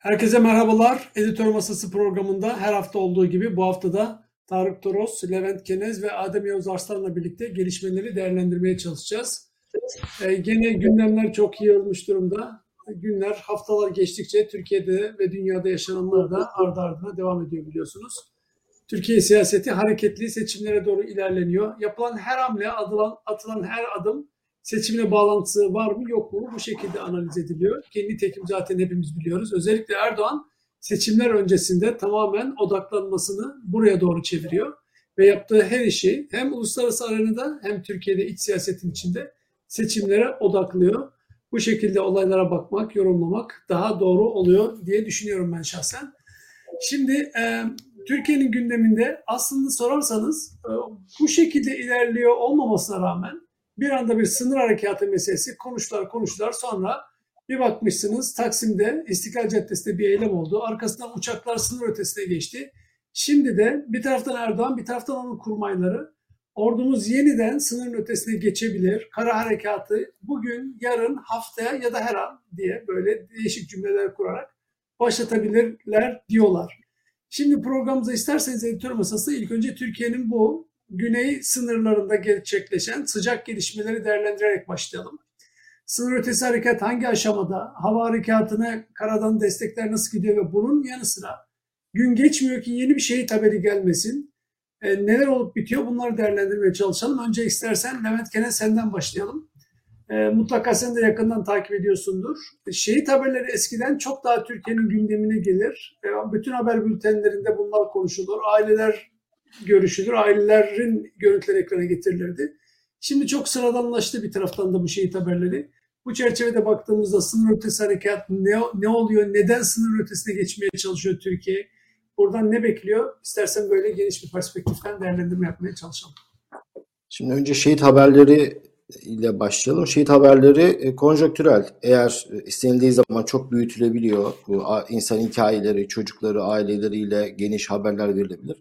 Herkese merhabalar. Editör Masası programında her hafta olduğu gibi bu hafta da Tarık Toros, Levent Kenez ve Adem Yavuz Arslan'la birlikte gelişmeleri değerlendirmeye çalışacağız. Ee, gene gündemler çok yığılmış durumda. Günler, haftalar geçtikçe Türkiye'de ve dünyada yaşananlar da ardı ardına devam ediyor biliyorsunuz. Türkiye siyaseti hareketli seçimlere doğru ilerleniyor. Yapılan her hamle, atılan, atılan her adım seçimle bağlantısı var mı yok mu bu şekilde analiz ediliyor. Kendi tekim zaten hepimiz biliyoruz. Özellikle Erdoğan seçimler öncesinde tamamen odaklanmasını buraya doğru çeviriyor. Ve yaptığı her işi hem uluslararası arenada hem Türkiye'de iç siyasetin içinde seçimlere odaklıyor. Bu şekilde olaylara bakmak, yorumlamak daha doğru oluyor diye düşünüyorum ben şahsen. Şimdi e, Türkiye'nin gündeminde aslında sorarsanız e, bu şekilde ilerliyor olmamasına rağmen bir anda bir sınır harekatı meselesi konuştular konuştular sonra bir bakmışsınız Taksim'de İstiklal Caddesi'nde bir eylem oldu. Arkasından uçaklar sınır ötesine geçti. Şimdi de bir taraftan Erdoğan bir taraftan onun kurmayları ordumuz yeniden sınırın ötesine geçebilir. Kara harekatı bugün, yarın, haftaya ya da her an diye böyle değişik cümleler kurarak başlatabilirler diyorlar. Şimdi programımıza isterseniz editör masası ilk önce Türkiye'nin bu güney sınırlarında gerçekleşen sıcak gelişmeleri değerlendirerek başlayalım. Sınır ötesi harekat hangi aşamada, hava harekatına karadan destekler nasıl gidiyor ve bunun yanı sıra gün geçmiyor ki yeni bir şehit haberi gelmesin. E, neler olup bitiyor bunları değerlendirmeye çalışalım. Önce istersen Levent Kene senden başlayalım. E, mutlaka sen de yakından takip ediyorsundur. Şehit haberleri eskiden çok daha Türkiye'nin gündemine gelir. E, bütün haber bültenlerinde bunlar konuşulur. Aileler görüşülür. Ailelerin görüntüleri ekrana getirilirdi. Şimdi çok sıradanlaştı bir taraftan da bu şehit haberleri. Bu çerçevede baktığımızda sınır ötesi harekat ne, ne oluyor, neden sınır ötesine geçmeye çalışıyor Türkiye? Buradan ne bekliyor? İstersen böyle geniş bir perspektiften değerlendirme yapmaya çalışalım. Şimdi önce şehit haberleri ile başlayalım. Şehit haberleri e, konjonktürel. Eğer e, istenildiği zaman çok büyütülebiliyor. İnsan hikayeleri, çocukları, aileleriyle geniş haberler verilebilir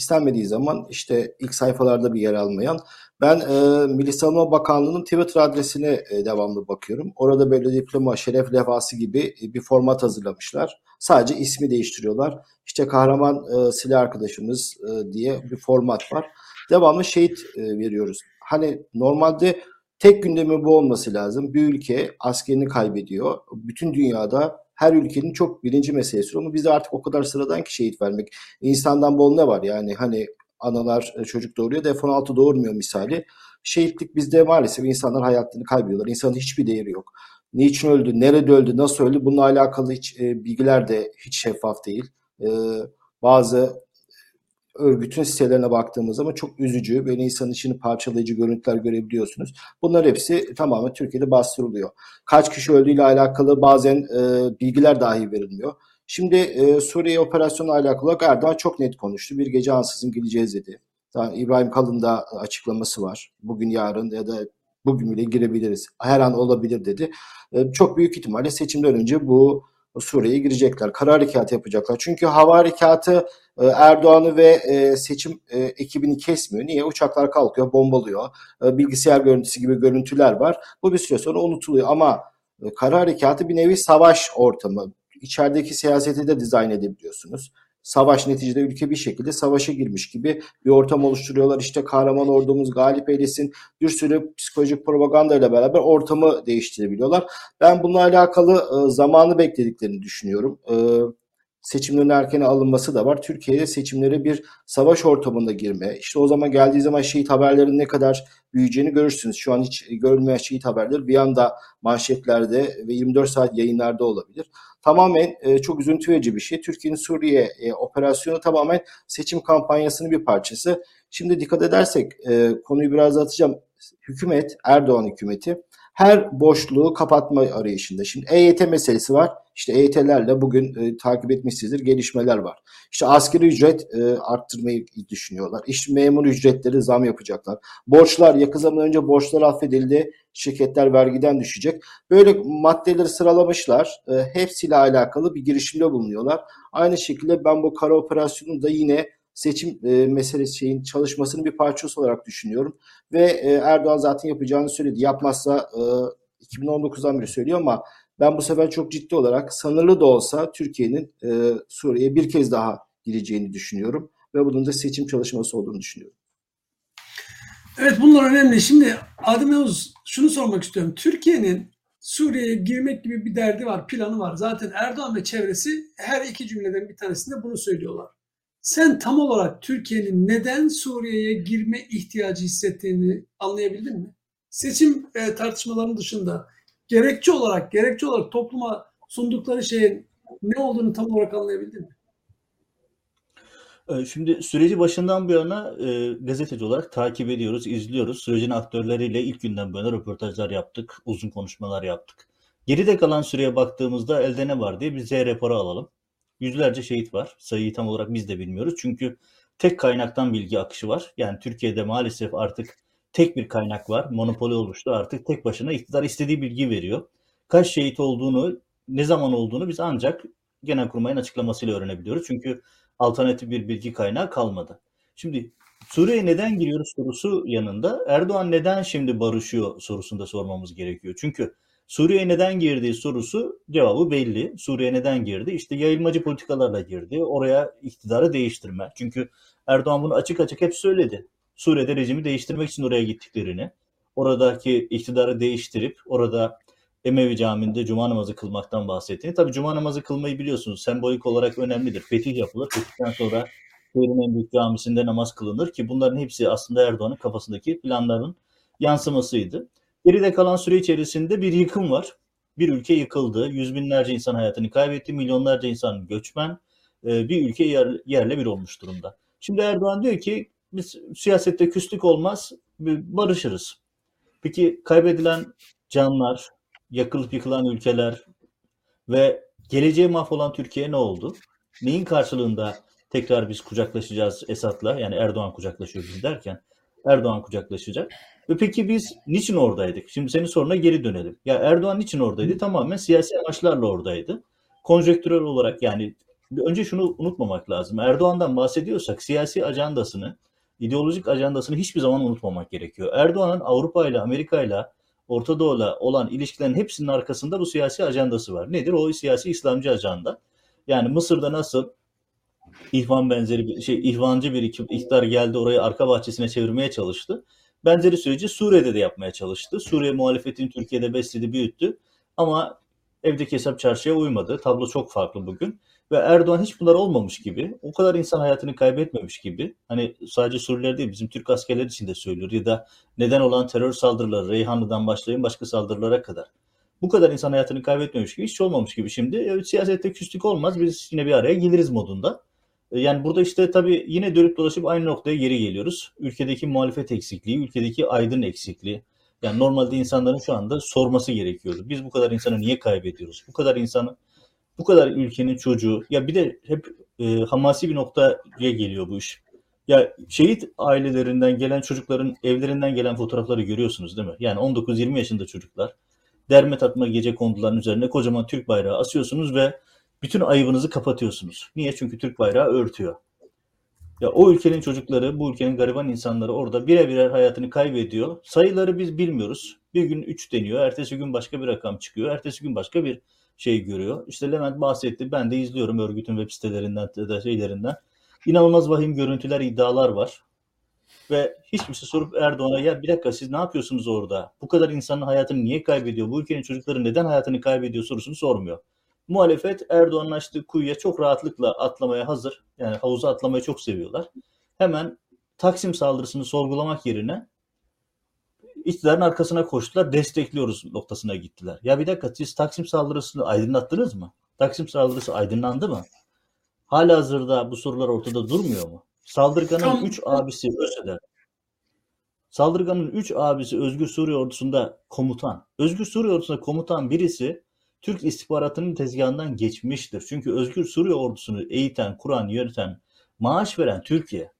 istenmediği zaman işte ilk sayfalarda bir yer almayan ben e, Milli Savunma Bakanlığı'nın Twitter adresine e, devamlı bakıyorum. Orada böyle diploma, şeref levhası gibi e, bir format hazırlamışlar. Sadece ismi değiştiriyorlar. İşte kahraman e, silah arkadaşımız e, diye bir format var. Devamlı şehit e, veriyoruz. Hani normalde tek gündemi bu olması lazım. Bir ülke askerini kaybediyor. Bütün dünyada her ülkenin çok birinci meselesi ama bizde artık o kadar sıradan ki şehit vermek. İnsandan bol ne var yani hani analar e, çocuk doğuruyor da F-16 doğurmuyor misali. Şehitlik bizde maalesef insanlar hayatını kaybediyorlar. İnsanın hiçbir değeri yok. Niçin öldü, nerede öldü, nasıl öldü bununla alakalı hiç e, bilgiler de hiç şeffaf değil. E, bazı örgütün sitelerine baktığımız zaman çok üzücü, böyle insanın içini parçalayıcı görüntüler görebiliyorsunuz. Bunlar hepsi tamamen Türkiye'de bastırılıyor. Kaç kişi öldüğüyle alakalı bazen e, bilgiler dahi verilmiyor. Şimdi e, Suriye operasyonu alakalı Erdoğan çok net konuştu. Bir gece ansızın gideceğiz dedi. Tamam, İbrahim Kalın da açıklaması var. Bugün yarın ya da bugün bile girebiliriz. Her an olabilir dedi. E, çok büyük ihtimalle seçimden önce bu Suriye'ye girecekler. Kara harekatı yapacaklar. Çünkü hava harekatı e, Erdoğan'ı ve e, seçim e, ekibini kesmiyor. Niye? Uçaklar kalkıyor, bombalıyor. Bilgisayar görüntüsü gibi görüntüler var. Bu bir süre sonra unutuluyor. Ama kara harekatı bir nevi savaş ortamı. İçerideki siyaseti de dizayn edebiliyorsunuz savaş neticede ülke bir şekilde savaşa girmiş gibi bir ortam oluşturuyorlar. İşte kahraman ordumuz galip eylesin bir sürü psikolojik propaganda ile beraber ortamı değiştirebiliyorlar. Ben bununla alakalı e, zamanı beklediklerini düşünüyorum. E, seçimlerin erken alınması da var. Türkiye'de seçimlere bir savaş ortamında girme. İşte o zaman geldiği zaman şehit haberlerin ne kadar büyüyeceğini görürsünüz. Şu an hiç görülmeyen şehit haberleri bir anda manşetlerde ve 24 saat yayınlarda olabilir. Tamamen e, çok üzüntü verici bir şey. Türkiye'nin Suriye e, operasyonu tamamen seçim kampanyasının bir parçası. Şimdi dikkat edersek e, konuyu biraz atacağım. Hükümet, Erdoğan hükümeti her boşluğu kapatma arayışında. Şimdi EYT meselesi var. İşte EYT'lerle bugün e, takip etmişsinizdir gelişmeler var. İşte asgari ücret e, arttırmayı düşünüyorlar. İşte memur ücretleri zam yapacaklar. Borçlar yakın zaman önce borçlar affedildi. Şirketler vergiden düşecek. Böyle maddeleri sıralamışlar. E, hepsiyle alakalı bir girişimde bulunuyorlar. Aynı şekilde ben bu kara operasyonu da yine seçim e, meselesi şeyin çalışmasının bir parçası olarak düşünüyorum. Ve e, Erdoğan zaten yapacağını söyledi. Yapmazsa e, 2019'dan beri söylüyor ama ben bu sefer çok ciddi olarak sınırlı da olsa Türkiye'nin e, Suriye'ye bir kez daha gireceğini düşünüyorum ve bunun da seçim çalışması olduğunu düşünüyorum. Evet bunlar önemli. Şimdi Adem Yavuz şunu sormak istiyorum. Türkiye'nin Suriye'ye girmek gibi bir derdi var, planı var. Zaten Erdoğan ve çevresi her iki cümleden bir tanesinde bunu söylüyorlar. Sen tam olarak Türkiye'nin neden Suriye'ye girme ihtiyacı hissettiğini anlayabildin mi? Seçim e, tartışmalarının dışında gerekçe olarak, gerekçe olarak topluma sundukları şeyin ne olduğunu tam olarak anlayabildin mi? Ee, şimdi süreci başından bu yana e, gazeteci olarak takip ediyoruz, izliyoruz. Sürecin aktörleriyle ilk günden bu yana röportajlar yaptık, uzun konuşmalar yaptık. Geride kalan süreye baktığımızda elde ne var diye bir Z raporu alalım. Yüzlerce şehit var. Sayıyı tam olarak biz de bilmiyoruz. Çünkü tek kaynaktan bilgi akışı var. Yani Türkiye'de maalesef artık tek bir kaynak var. Monopoli oluştu artık. Tek başına iktidar istediği bilgi veriyor. Kaç şehit olduğunu, ne zaman olduğunu biz ancak Genelkurmay'ın açıklamasıyla öğrenebiliyoruz. Çünkü alternatif bir bilgi kaynağı kalmadı. Şimdi Suriye'ye neden giriyoruz sorusu yanında Erdoğan neden şimdi barışıyor sorusunu da sormamız gerekiyor. Çünkü Suriye'ye neden girdiği sorusu cevabı belli. Suriye neden girdi? İşte yayılmacı politikalarla girdi. Oraya iktidarı değiştirme. Çünkü Erdoğan bunu açık açık hep söyledi. Suriye'de rejimi değiştirmek için oraya gittiklerini, oradaki iktidarı değiştirip orada Emevi Camii'nde cuma namazı kılmaktan bahsettiğini. Tabii cuma namazı kılmayı biliyorsunuz. Sembolik olarak önemlidir. Fetih yapılır. Fetihten sonra şehrin en büyük camisinde namaz kılınır ki bunların hepsi aslında Erdoğan'ın kafasındaki planların yansımasıydı. Geride kalan süre içerisinde bir yıkım var. Bir ülke yıkıldı. Yüz binlerce insan hayatını kaybetti. Milyonlarca insan göçmen. E, bir ülke yer, yerle bir olmuş durumda. Şimdi Erdoğan diyor ki biz siyasette küslük olmaz, barışırız. Peki kaybedilen canlar, yakılıp yıkılan ülkeler ve geleceğe mahvolan Türkiye ne oldu? Neyin karşılığında tekrar biz kucaklaşacağız Esat'la? Yani Erdoğan kucaklaşıyor biz derken Erdoğan kucaklaşacak. Ve peki biz niçin oradaydık? Şimdi senin soruna geri dönelim. Ya Erdoğan niçin oradaydı? Tamamen siyasi amaçlarla oradaydı. Konjektürel olarak yani önce şunu unutmamak lazım. Erdoğan'dan bahsediyorsak siyasi ajandasını, ideolojik ajandasını hiçbir zaman unutmamak gerekiyor. Erdoğan'ın Avrupa ile Amerika ile Orta Doğu'la olan ilişkilerin hepsinin arkasında bu siyasi ajandası var. Nedir? O siyasi İslamcı ajanda. Yani Mısır'da nasıl ihvan benzeri bir şey, ihvancı bir iktidar geldi orayı arka bahçesine çevirmeye çalıştı. Benzeri süreci Suriye'de de yapmaya çalıştı. Suriye muhalefetini Türkiye'de besledi, büyüttü. Ama evdeki hesap çarşıya uymadı. Tablo çok farklı bugün. Ve Erdoğan hiç bunlar olmamış gibi, o kadar insan hayatını kaybetmemiş gibi, hani sadece Suriyeliler değil bizim Türk askerleri için de söylüyor ya da neden olan terör saldırıları, Reyhanlı'dan başlayın başka saldırılara kadar. Bu kadar insan hayatını kaybetmemiş gibi, hiç olmamış gibi şimdi. Evet, siyasette küslük olmaz, biz yine bir araya geliriz modunda. E, yani burada işte tabii yine dönüp dolaşıp aynı noktaya geri geliyoruz. Ülkedeki muhalefet eksikliği, ülkedeki aydın eksikliği. Yani normalde insanların şu anda sorması gerekiyordu. Biz bu kadar insanı niye kaybediyoruz? Bu kadar insanı bu kadar ülkenin çocuğu ya bir de hep e, hamasi bir noktaya geliyor bu iş. Ya şehit ailelerinden gelen çocukların evlerinden gelen fotoğrafları görüyorsunuz değil mi? Yani 19-20 yaşında çocuklar derme tatma gece konduların üzerine kocaman Türk bayrağı asıyorsunuz ve bütün ayıbınızı kapatıyorsunuz. Niye? Çünkü Türk bayrağı örtüyor. Ya o ülkenin çocukları, bu ülkenin gariban insanları orada birer birer hayatını kaybediyor. Sayıları biz bilmiyoruz. Bir gün 3 deniyor, ertesi gün başka bir rakam çıkıyor, ertesi gün başka bir şey görüyor. İşte Levent bahsetti. Ben de izliyorum örgütün web sitelerinden de şeylerinden. İnanılmaz vahim görüntüler, iddialar var. Ve hiç kimse sorup Erdoğan'a ya bir dakika siz ne yapıyorsunuz orada? Bu kadar insanın hayatını niye kaybediyor? Bu ülkenin çocukları neden hayatını kaybediyor sorusunu sormuyor. Muhalefet Erdoğan'ın açtığı kuyuya çok rahatlıkla atlamaya hazır. Yani havuza atlamayı çok seviyorlar. Hemen Taksim saldırısını sorgulamak yerine iktidarın arkasına koştular, destekliyoruz noktasına gittiler. Ya bir dakika siz Taksim saldırısını aydınlattınız mı? Taksim saldırısı aydınlandı mı? Hala hazırda bu sorular ortada durmuyor mu? Saldırganın 3 abisi ÖSE'de. Saldırganın 3 abisi Özgür Suriye ordusunda komutan. Özgür Suriye ordusunda komutan birisi Türk istihbaratının tezgahından geçmiştir. Çünkü Özgür Suriye ordusunu eğiten, kuran, yöneten, maaş veren Türkiye.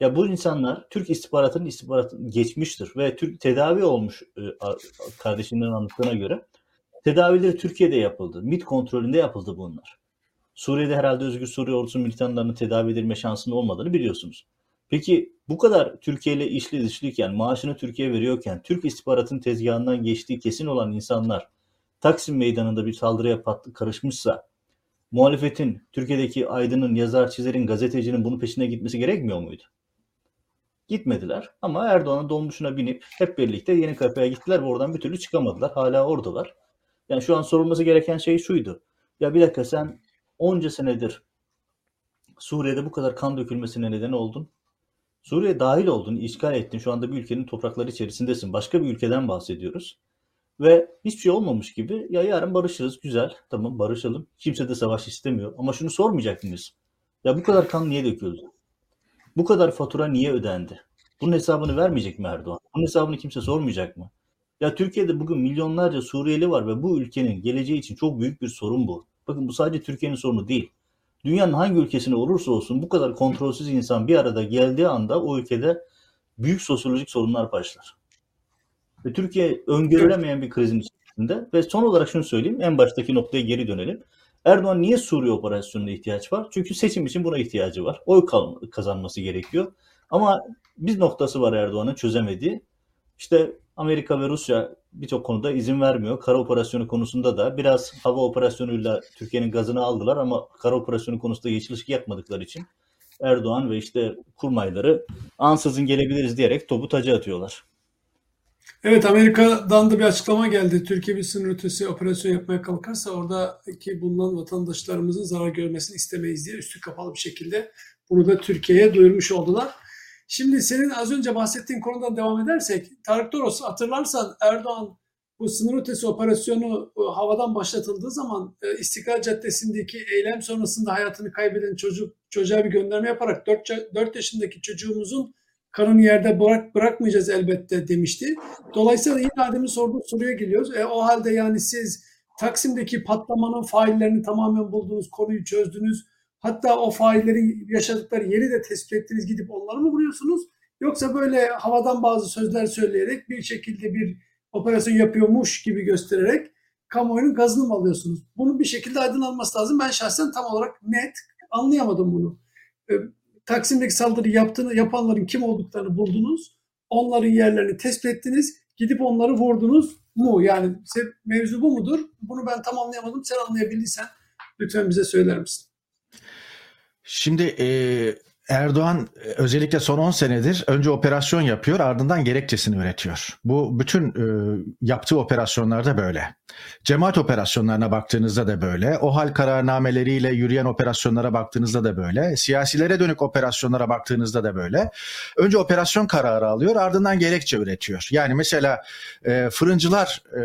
Ya bu insanlar Türk istihbaratının istihbaratını geçmiştir ve Türk tedavi olmuş e, kardeşinden anlattığına göre tedavileri Türkiye'de yapıldı. MIT kontrolünde yapıldı bunlar. Suriye'de herhalde Özgür Suriye ordusu militanlarını tedavi edilme şansının olmadığını biliyorsunuz. Peki bu kadar Türkiye ile işli dışlıyken, maaşını Türkiye veriyorken, Türk istihbaratının tezgahından geçtiği kesin olan insanlar Taksim Meydanı'nda bir saldırıya karışmışsa muhalefetin, Türkiye'deki aydının, yazar, çizerin, gazetecinin bunun peşine gitmesi gerekmiyor muydu? Gitmediler ama Erdoğan'ın dolmuşuna binip hep birlikte Yeni Kapı'ya gittiler ve oradan bir türlü çıkamadılar. Hala oradalar. Yani şu an sorulması gereken şey şuydu. Ya bir dakika sen onca senedir Suriye'de bu kadar kan dökülmesine neden oldun. Suriye dahil oldun, işgal ettin. Şu anda bir ülkenin toprakları içerisindesin. Başka bir ülkeden bahsediyoruz. Ve hiçbir şey olmamış gibi ya yarın barışırız güzel tamam barışalım. Kimse de savaş istemiyor. Ama şunu sormayacak mıyız? Ya bu kadar kan niye döküldü? Bu kadar fatura niye ödendi? Bunun hesabını vermeyecek mi Erdoğan? Bunun hesabını kimse sormayacak mı? Ya Türkiye'de bugün milyonlarca Suriyeli var ve bu ülkenin geleceği için çok büyük bir sorun bu. Bakın bu sadece Türkiye'nin sorunu değil. Dünyanın hangi ülkesine olursa olsun bu kadar kontrolsüz insan bir arada geldiği anda o ülkede büyük sosyolojik sorunlar başlar. Ve Türkiye öngörülemeyen bir krizin içerisinde ve son olarak şunu söyleyeyim en baştaki noktaya geri dönelim. Erdoğan niye Suriye operasyonuna ihtiyaç var? Çünkü seçim için buna ihtiyacı var. Oy kazanması gerekiyor. Ama bir noktası var Erdoğan'ın çözemediği. İşte Amerika ve Rusya birçok konuda izin vermiyor. Kara operasyonu konusunda da biraz hava operasyonuyla Türkiye'nin gazını aldılar ama kara operasyonu konusunda yeşil yapmadıkları için Erdoğan ve işte kurmayları ansızın gelebiliriz diyerek topu taca atıyorlar. Evet Amerika'dan da bir açıklama geldi. Türkiye bir sınır ötesi operasyon yapmaya kalkarsa oradaki bulunan vatandaşlarımızın zarar görmesini istemeyiz diye üstü kapalı bir şekilde bunu da Türkiye'ye duyurmuş oldular. Şimdi senin az önce bahsettiğin konudan devam edersek Tarık Toros hatırlarsan Erdoğan bu sınır ötesi operasyonu e, havadan başlatıldığı zaman e, İstiklal Caddesi'ndeki eylem sonrasında hayatını kaybeden çocuk çocuğa bir gönderme yaparak 4, 4 yaşındaki çocuğumuzun kanını yerde bırak bırakmayacağız elbette demişti. Dolayısıyla yine Adem'in sorduğu soruya geliyoruz. E, o halde yani siz Taksim'deki patlamanın faillerini tamamen buldunuz, konuyu çözdünüz. Hatta o faillerin yaşadıkları yeri de tespit ettiniz gidip onları mı vuruyorsunuz? Yoksa böyle havadan bazı sözler söyleyerek bir şekilde bir operasyon yapıyormuş gibi göstererek kamuoyunun gazını mı alıyorsunuz? Bunu bir şekilde aydınlanması lazım. Ben şahsen tam olarak net anlayamadım bunu. Taksim'deki saldırı yaptığını, yapanların kim olduklarını buldunuz. Onların yerlerini tespit ettiniz. Gidip onları vurdunuz mu? Yani mevzu bu mudur? Bunu ben tam anlayamadım. Sen anlayabildiysen lütfen bize söyler misin? Şimdi e, Erdoğan e, özellikle son 10 senedir önce operasyon yapıyor ardından gerekçesini üretiyor. Bu bütün e, yaptığı operasyonlarda böyle. Cemaat operasyonlarına baktığınızda da böyle. O hal kararnameleriyle yürüyen operasyonlara baktığınızda da böyle. Siyasilere dönük operasyonlara baktığınızda da böyle. Önce operasyon kararı alıyor ardından gerekçe üretiyor. Yani mesela e, fırıncılar, e,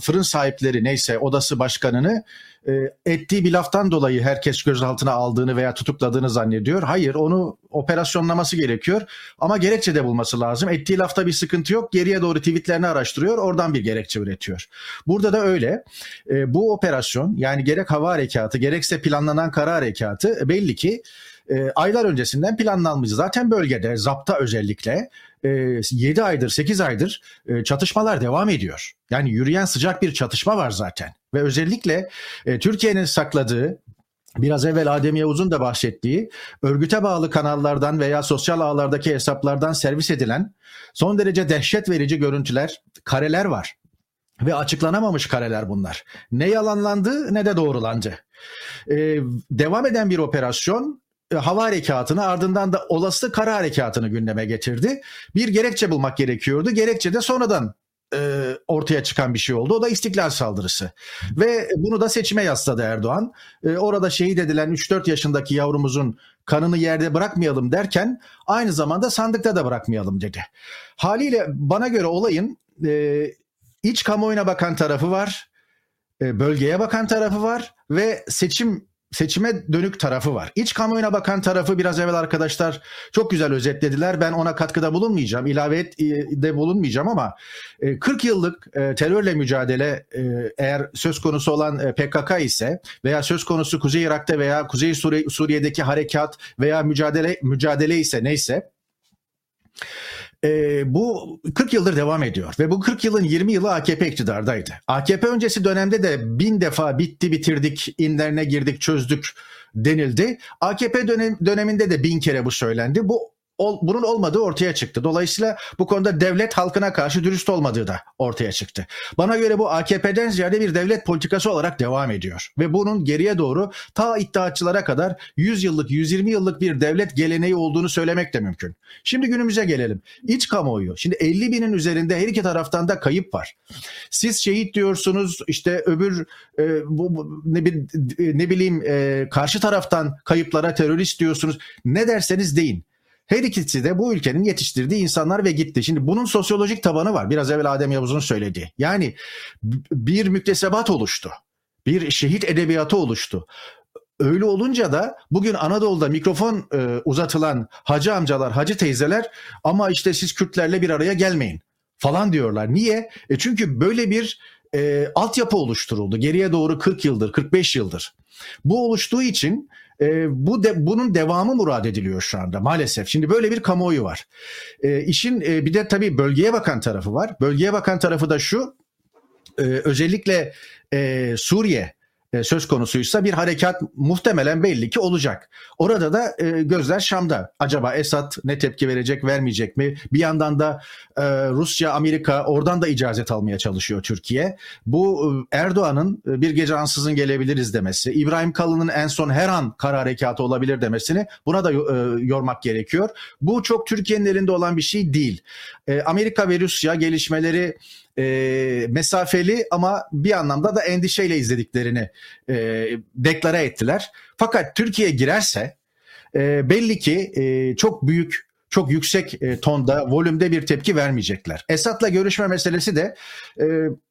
fırın sahipleri neyse odası başkanını e, ettiği bir laftan dolayı herkes gözaltına aldığını veya tutukladığını zannediyor. Hayır onu operasyonlaması gerekiyor ama gerekçe de bulması lazım. Ettiği lafta bir sıkıntı yok. Geriye doğru tweetlerini araştırıyor. Oradan bir gerekçe üretiyor. Burada da öyle. E, bu operasyon yani gerek hava harekatı gerekse planlanan kara harekatı belli ki e, aylar öncesinden planlanmış. Zaten bölgede zapta özellikle e, 7 aydır 8 aydır e, çatışmalar devam ediyor. Yani yürüyen sıcak bir çatışma var zaten. Ve özellikle e, Türkiye'nin sakladığı biraz evvel Adem Yavuz'un da bahsettiği örgüte bağlı kanallardan veya sosyal ağlardaki hesaplardan servis edilen son derece dehşet verici görüntüler, kareler var. Ve açıklanamamış kareler bunlar. Ne yalanlandı ne de doğrulandı. Ee, devam eden bir operasyon e, hava harekatını ardından da olası kara harekatını gündeme getirdi. Bir gerekçe bulmak gerekiyordu. Gerekçe de sonradan e, ortaya çıkan bir şey oldu. O da istiklal saldırısı. Ve bunu da seçime yasladı Erdoğan. E, orada şehit edilen 3-4 yaşındaki yavrumuzun kanını yerde bırakmayalım derken aynı zamanda sandıkta da bırakmayalım dedi. Haliyle bana göre olayın e, iç kamuoyuna bakan tarafı var, e, bölgeye bakan tarafı var ve seçim seçime dönük tarafı var. İç kamuoyuna bakan tarafı biraz evvel arkadaşlar çok güzel özetlediler. Ben ona katkıda bulunmayacağım, ilave et, de bulunmayacağım ama 40 e, yıllık e, terörle mücadele e, eğer söz konusu olan PKK ise veya söz konusu Kuzey Irak'ta veya Kuzey Suriye'deki harekat veya mücadele mücadele ise neyse e, bu 40 yıldır devam ediyor ve bu 40 yılın 20 yılı AKP iktidardaydı. AKP öncesi dönemde de bin defa bitti bitirdik, inlerine girdik çözdük denildi. AKP dönem, döneminde de bin kere bu söylendi. Bu ol, bunun olmadığı ortaya çıktı. Dolayısıyla bu konuda devlet halkına karşı dürüst olmadığı da ortaya çıktı. Bana göre bu AKP'den ziyade bir devlet politikası olarak devam ediyor. Ve bunun geriye doğru ta iddiatçılara kadar 100 yıllık, 120 yıllık bir devlet geleneği olduğunu söylemek de mümkün. Şimdi günümüze gelelim. İç kamuoyu. Şimdi 50 binin üzerinde her iki taraftan da kayıp var. Siz şehit diyorsunuz işte öbür e, bu, bu, ne, ne bileyim e, karşı taraftan kayıplara terörist diyorsunuz. Ne derseniz deyin. Her ikisi de bu ülkenin yetiştirdiği insanlar ve gitti. Şimdi bunun sosyolojik tabanı var. Biraz evvel Adem Yavuz'un söylediği. Yani bir müktesebat oluştu. Bir şehit edebiyatı oluştu. Öyle olunca da bugün Anadolu'da mikrofon e, uzatılan hacı amcalar, hacı teyzeler ama işte siz Kürtlerle bir araya gelmeyin falan diyorlar. Niye? E çünkü böyle bir e, altyapı oluşturuldu. Geriye doğru 40 yıldır, 45 yıldır. Bu oluştuğu için e, bu de, bunun devamı murad ediliyor şu anda maalesef. Şimdi böyle bir kamuoyu var. E, işin e, bir de tabii bölgeye bakan tarafı var. Bölgeye bakan tarafı da şu. E, özellikle e, Suriye e, söz konusuysa bir harekat muhtemelen belli ki olacak. Orada da e, gözler Şam'da. Acaba Esad ne tepki verecek, vermeyecek mi? Bir yandan da e, Rusya, Amerika oradan da icazet almaya çalışıyor Türkiye. Bu e, Erdoğan'ın e, bir gece ansızın gelebiliriz demesi, İbrahim Kalın'ın en son her an kara harekatı olabilir demesini buna da e, yormak gerekiyor. Bu çok Türkiye'nin elinde olan bir şey değil. E, Amerika ve Rusya gelişmeleri e, mesafeli ama bir anlamda da endişeyle izlediklerini e, deklare ettiler. Fakat Türkiye girerse e, belli ki e, çok büyük çok yüksek e, tonda, volümde bir tepki vermeyecekler. Esad'la görüşme meselesi de e,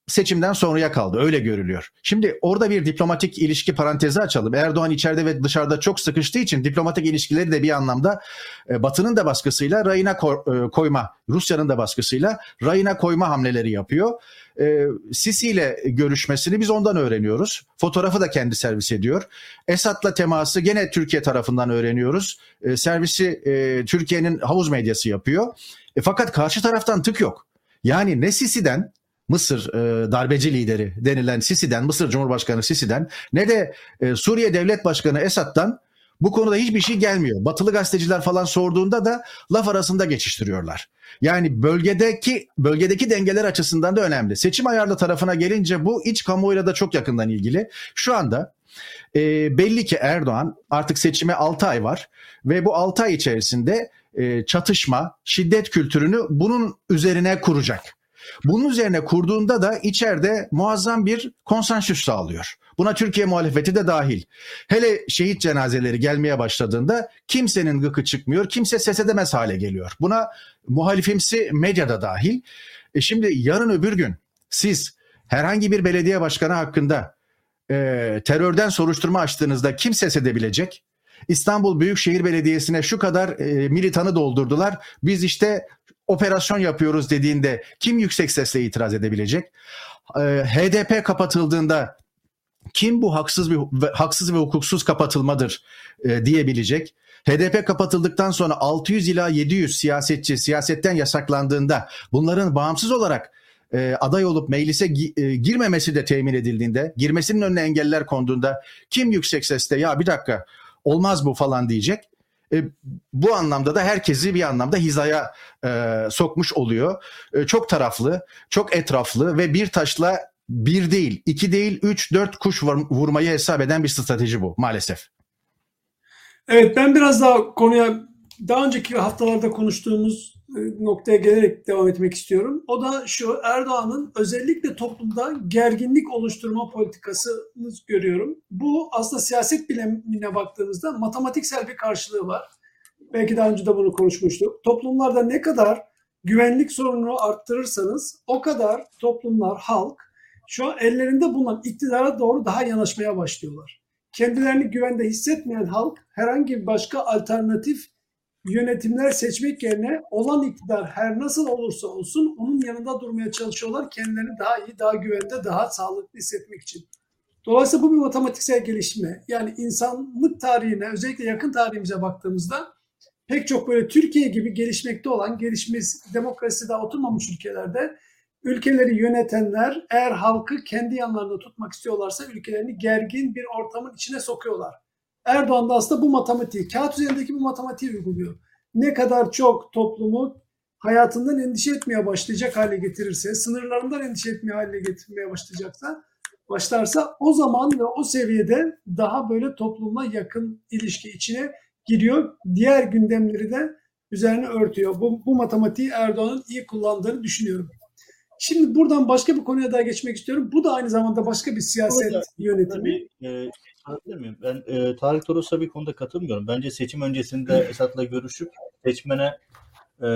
seçimden sonraya kaldı. Öyle görülüyor. Şimdi orada bir diplomatik ilişki parantezi açalım. Erdoğan içeride ve dışarıda çok sıkıştığı için diplomatik ilişkileri de bir anlamda e, Batı'nın da baskısıyla rayına e, koyma, Rusya'nın da baskısıyla rayına koyma hamleleri yapıyor. E, Sisi ile görüşmesini biz ondan öğreniyoruz. Fotoğrafı da kendi servis ediyor. Esad'la teması gene Türkiye tarafından öğreniyoruz. Servisi Türkiye'nin havuz medyası yapıyor. Fakat karşı taraftan tık yok. Yani ne Sisi'den Mısır e, darbeci lideri denilen Sisi'den, Mısır Cumhurbaşkanı Sisi'den ne de e, Suriye Devlet Başkanı Esad'dan bu konuda hiçbir şey gelmiyor. Batılı gazeteciler falan sorduğunda da laf arasında geçiştiriyorlar. Yani bölgedeki bölgedeki dengeler açısından da önemli. Seçim ayarlı tarafına gelince bu iç kamuoyuyla da çok yakından ilgili. Şu anda e, belli ki Erdoğan artık seçime 6 ay var ve bu 6 ay içerisinde e, çatışma, şiddet kültürünü bunun üzerine kuracak. Bunun üzerine kurduğunda da içeride muazzam bir konsensüs sağlıyor. Buna Türkiye muhalefeti de dahil. Hele şehit cenazeleri gelmeye başladığında kimsenin gıkı çıkmıyor, kimse ses edemez hale geliyor. Buna muhalifimsi medyada dahil. E şimdi yarın öbür gün siz herhangi bir belediye başkanı hakkında e, terörden soruşturma açtığınızda kim ses edebilecek? İstanbul Büyükşehir Belediyesi'ne şu kadar e, militanı doldurdular. Biz işte operasyon yapıyoruz dediğinde kim yüksek sesle itiraz edebilecek? E, HDP kapatıldığında kim bu haksız bir haksız ve hukuksuz kapatılmadır e, diyebilecek? HDP kapatıldıktan sonra 600 ila 700 siyasetçi siyasetten yasaklandığında bunların bağımsız olarak e, aday olup meclise e, girmemesi de temin edildiğinde, girmesinin önüne engeller konduğunda kim yüksek sesle ya bir dakika olmaz bu falan diyecek. E, bu anlamda da herkesi bir anlamda hizaya e, sokmuş oluyor. E, çok taraflı, çok etraflı ve bir taşla bir değil, iki değil, üç, dört kuş vurmayı hesap eden bir strateji bu maalesef. Evet ben biraz daha konuya daha önceki haftalarda konuştuğumuz noktaya gelerek devam etmek istiyorum. O da şu Erdoğan'ın özellikle toplumda gerginlik oluşturma politikasını görüyorum. Bu aslında siyaset bilimine baktığımızda matematiksel bir karşılığı var. Belki daha önce de bunu konuşmuştuk. Toplumlarda ne kadar güvenlik sorununu arttırırsanız o kadar toplumlar, halk şu an ellerinde bulunan iktidara doğru daha yanaşmaya başlıyorlar. Kendilerini güvende hissetmeyen halk herhangi başka alternatif yönetimler seçmek yerine olan iktidar her nasıl olursa olsun onun yanında durmaya çalışıyorlar kendilerini daha iyi, daha güvende, daha sağlıklı hissetmek için. Dolayısıyla bu bir matematiksel gelişme. Yani insanlık tarihine, özellikle yakın tarihimize baktığımızda pek çok böyle Türkiye gibi gelişmekte olan, gelişmiş demokraside oturmamış ülkelerde ülkeleri yönetenler eğer halkı kendi yanlarında tutmak istiyorlarsa ülkelerini gergin bir ortamın içine sokuyorlar. Erdoğan da aslında bu matematiği, kağıt üzerindeki bu matematiği uyguluyor. ne kadar çok toplumu hayatından endişe etmeye başlayacak hale getirirse, sınırlarından endişe etmeye hale getirmeye başlayacaksa, başlarsa o zaman ve o seviyede daha böyle toplumla yakın ilişki içine giriyor. Diğer gündemleri de üzerine örtüyor. Bu, bu matematiği Erdoğan'ın iyi kullandığını düşünüyorum. Şimdi buradan başka bir konuya daha geçmek istiyorum. Bu da aynı zamanda başka bir siyaset Burada- yönetimi. Tabii, e, sorabilir miyim? Ben e, Tarık Toros'a bir konuda katılmıyorum. Bence seçim öncesinde Esat'la görüşüp seçmene e,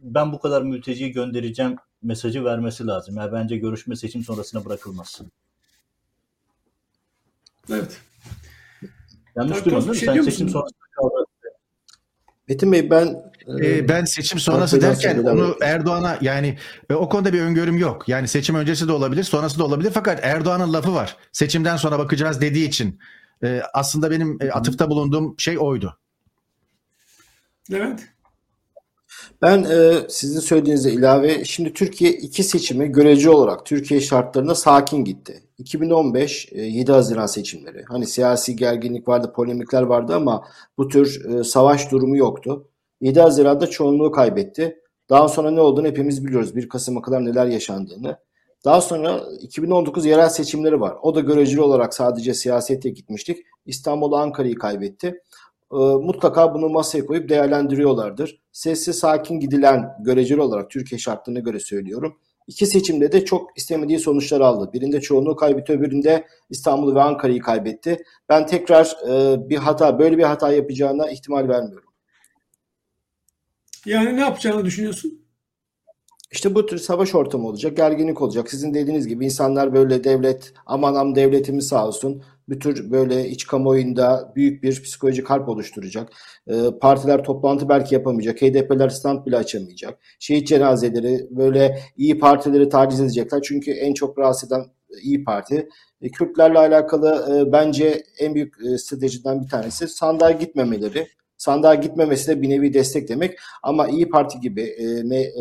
ben bu kadar mülteciyi göndereceğim mesajı vermesi lazım. Yani bence görüşme seçim sonrasına bırakılmaz. Evet. Yanlış duymadım şey Sen seçim sonrasında kaldı. Metin Bey ben e, ben seçim sonrası derken onu Erdoğan'a yani e, o konuda bir öngörüm yok. Yani seçim öncesi de olabilir, sonrası da olabilir. Fakat Erdoğan'ın lafı var. Seçimden sonra bakacağız dediği için e, aslında benim e, atıfta bulunduğum şey oydu. Levent. Ben e, sizin söylediğinize ilave şimdi Türkiye iki seçime görece olarak Türkiye şartlarına sakin gitti. 2015 e, 7 Haziran seçimleri. Hani siyasi gerginlik vardı, polemikler vardı ama bu tür e, savaş durumu yoktu. 7 Haziran'da çoğunluğu kaybetti. Daha sonra ne olduğunu hepimiz biliyoruz. 1 Kasım'a kadar neler yaşandığını. Daha sonra 2019 yerel seçimleri var. O da göreceli olarak sadece siyasete gitmiştik. İstanbul Ankara'yı kaybetti. E, mutlaka bunu masaya koyup değerlendiriyorlardır. Sessiz sakin gidilen göreceli olarak Türkiye şartlarına göre söylüyorum. İki seçimde de çok istemediği sonuçlar aldı. Birinde çoğunluğu kaybetti, öbüründe İstanbul ve Ankara'yı kaybetti. Ben tekrar e, bir hata, böyle bir hata yapacağına ihtimal vermiyorum. Yani ne yapacağını düşünüyorsun? İşte bu tür savaş ortamı olacak, gerginlik olacak. Sizin dediğiniz gibi insanlar böyle devlet, aman am devletimiz sağ olsun. Bir tür böyle iç kamuoyunda büyük bir psikolojik harp oluşturacak. Ee, partiler toplantı belki yapamayacak. HDP'ler stand bile açamayacak. Şehit cenazeleri böyle iyi partileri taciz edecekler. Çünkü en çok rahatsız eden iyi Parti. E, Kürtlerle alakalı e, bence en büyük e, stratejiden bir tanesi sandığa gitmemeleri. Sandığa gitmemesi de bir nevi destek demek. Ama İyi Parti gibi e, e,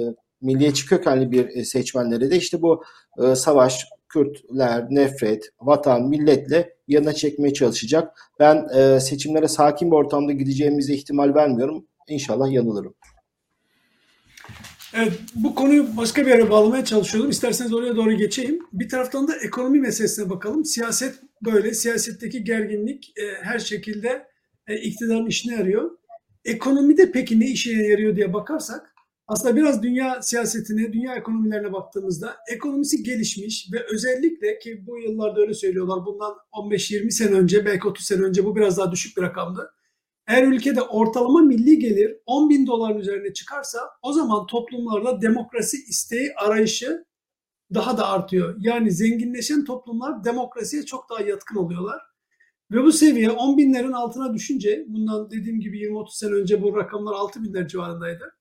milliyetçi kökenli bir e, seçmenlere de işte bu e, savaş, Kürtler, nefret, vatan, milletle yanına çekmeye çalışacak. Ben e, seçimlere sakin bir ortamda gideceğimize ihtimal vermiyorum. İnşallah yanılırım. Evet, bu konuyu başka bir yere bağlamaya çalışıyordum. İsterseniz oraya doğru geçeyim. Bir taraftan da ekonomi meselesine bakalım. Siyaset böyle. Siyasetteki gerginlik e, her şekilde e, iktidarın işine yarıyor. Ekonomide peki ne işe yarıyor diye bakarsak aslında biraz dünya siyasetine, dünya ekonomilerine baktığımızda ekonomisi gelişmiş ve özellikle ki bu yıllarda öyle söylüyorlar bundan 15-20 sene önce belki 30 sene önce bu biraz daha düşük bir rakamdı. Eğer ülkede ortalama milli gelir 10 bin doların üzerine çıkarsa o zaman toplumlarda demokrasi isteği arayışı daha da artıyor. Yani zenginleşen toplumlar demokrasiye çok daha yatkın oluyorlar. Ve bu seviye 10 binlerin altına düşünce bundan dediğim gibi 20-30 sene önce bu rakamlar 6 binler civarındaydı.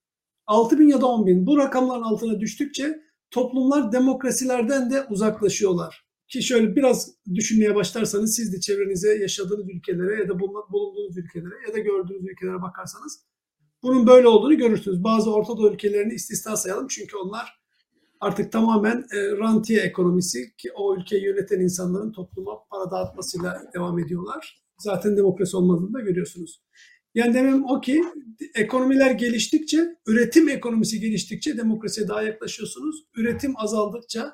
6 bin ya da 10 bin bu rakamların altına düştükçe toplumlar demokrasilerden de uzaklaşıyorlar. Ki şöyle biraz düşünmeye başlarsanız siz de çevrenize yaşadığınız ülkelere ya da bulunduğunuz ülkelere ya da gördüğünüz ülkelere bakarsanız bunun böyle olduğunu görürsünüz. Bazı Orta Doğu ülkelerini istisna sayalım çünkü onlar artık tamamen e, rantiye ekonomisi ki o ülkeyi yöneten insanların topluma para dağıtmasıyla devam ediyorlar. Zaten demokrasi olmadığını da görüyorsunuz. Yani demem o ki ekonomiler geliştikçe, üretim ekonomisi geliştikçe demokrasiye daha yaklaşıyorsunuz. Üretim azaldıkça,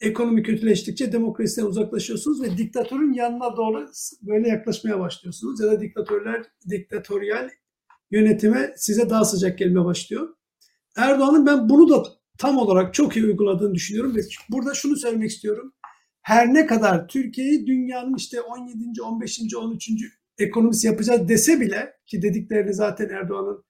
ekonomi kötüleştikçe demokrasiden uzaklaşıyorsunuz ve diktatörün yanına doğru böyle yaklaşmaya başlıyorsunuz. Ya da diktatörler, diktatöryal yönetime size daha sıcak gelmeye başlıyor. Erdoğan'ın ben bunu da tam olarak çok iyi uyguladığını düşünüyorum ve burada şunu söylemek istiyorum. Her ne kadar Türkiye'yi dünyanın işte 17. 15. 13. ekonomisi yapacağız dese bile ki dediklerini zaten Erdoğan'ın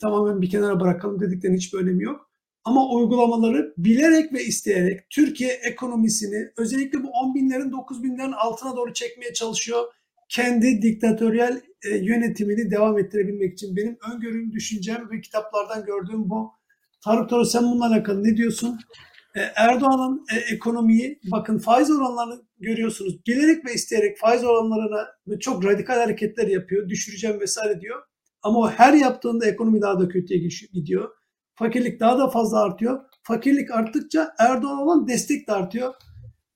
tamamen bir kenara bırakalım dediklerinin hiçbir önemi yok. Ama uygulamaları bilerek ve isteyerek Türkiye ekonomisini özellikle bu 10 binlerin 9 binlerin altına doğru çekmeye çalışıyor. Kendi diktatöryel e, yönetimini devam ettirebilmek için benim öngörüm, düşüncem ve kitaplardan gördüğüm bu. Tarık Toros sen bununla alakalı ne diyorsun? E, Erdoğan'ın e, ekonomiyi bakın faiz oranlarını görüyorsunuz. Bilerek ve isteyerek faiz oranlarına çok radikal hareketler yapıyor. Düşüreceğim vesaire diyor. Ama o her yaptığında ekonomi daha da kötüye gidiyor. Fakirlik daha da fazla artıyor. Fakirlik arttıkça Erdoğan olan destek de artıyor.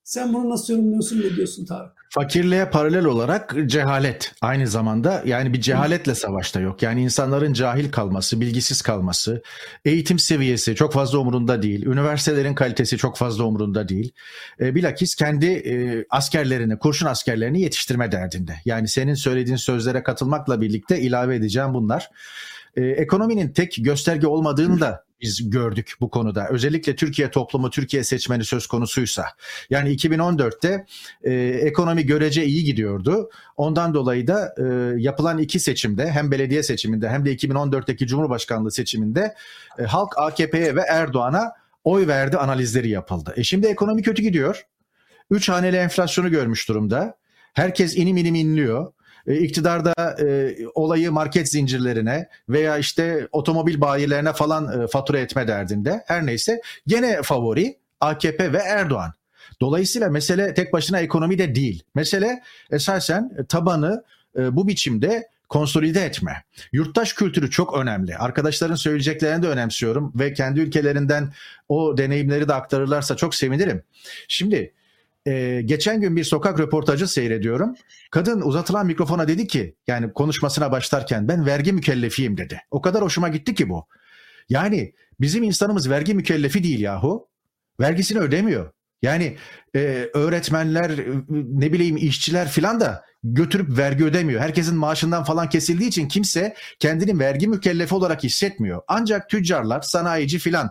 Sen bunu nasıl yorumluyorsun ne diyorsun Tarık? Fakirliğe paralel olarak cehalet aynı zamanda yani bir cehaletle savaşta yok. Yani insanların cahil kalması, bilgisiz kalması, eğitim seviyesi çok fazla umurunda değil, üniversitelerin kalitesi çok fazla umurunda değil. E, bilakis kendi e, askerlerini, kurşun askerlerini yetiştirme derdinde. Yani senin söylediğin sözlere katılmakla birlikte ilave edeceğim bunlar. E, ekonominin tek gösterge olmadığını da biz gördük bu konuda. Özellikle Türkiye toplumu, Türkiye seçmeni söz konusuysa. Yani 2014'te e, ekonomi görece iyi gidiyordu. Ondan dolayı da e, yapılan iki seçimde hem belediye seçiminde hem de 2014'teki Cumhurbaşkanlığı seçiminde e, halk AKP'ye ve Erdoğan'a oy verdi analizleri yapıldı. E şimdi ekonomi kötü gidiyor. Üç haneli enflasyonu görmüş durumda. Herkes inim inim inliyor e, iktidarda e, olayı market zincirlerine veya işte otomobil bayilerine falan e, fatura etme derdinde. Her neyse gene favori AKP ve Erdoğan. Dolayısıyla mesele tek başına ekonomi de değil. Mesele esasen tabanı e, bu biçimde konsolide etme. Yurttaş kültürü çok önemli. Arkadaşların söyleyeceklerini de önemsiyorum ve kendi ülkelerinden o deneyimleri de aktarırlarsa çok sevinirim. Şimdi e, geçen gün bir sokak röportajı seyrediyorum. Kadın uzatılan mikrofona dedi ki yani konuşmasına başlarken ben vergi mükellefiyim dedi. O kadar hoşuma gitti ki bu. Yani bizim insanımız vergi mükellefi değil yahu. Vergisini ödemiyor. Yani e, öğretmenler ne bileyim işçiler filan da götürüp vergi ödemiyor. Herkesin maaşından falan kesildiği için kimse kendini vergi mükellefi olarak hissetmiyor. Ancak tüccarlar, sanayici filan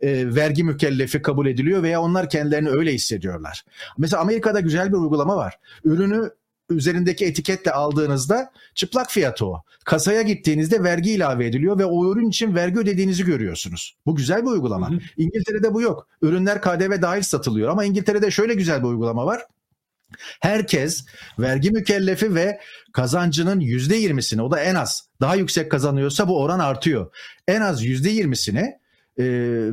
e, vergi mükellefi kabul ediliyor veya onlar kendilerini öyle hissediyorlar. Mesela Amerika'da güzel bir uygulama var. Ürünü üzerindeki etiketle aldığınızda çıplak fiyatı o. Kasaya gittiğinizde vergi ilave ediliyor ve o ürün için vergi ödediğinizi görüyorsunuz. Bu güzel bir uygulama. Hı hı. İngiltere'de bu yok. Ürünler KDV dahil satılıyor ama İngiltere'de şöyle güzel bir uygulama var. Herkes vergi mükellefi ve kazancının yüzde yirmisini o da en az daha yüksek kazanıyorsa bu oran artıyor. En az yüzde yirmisini e,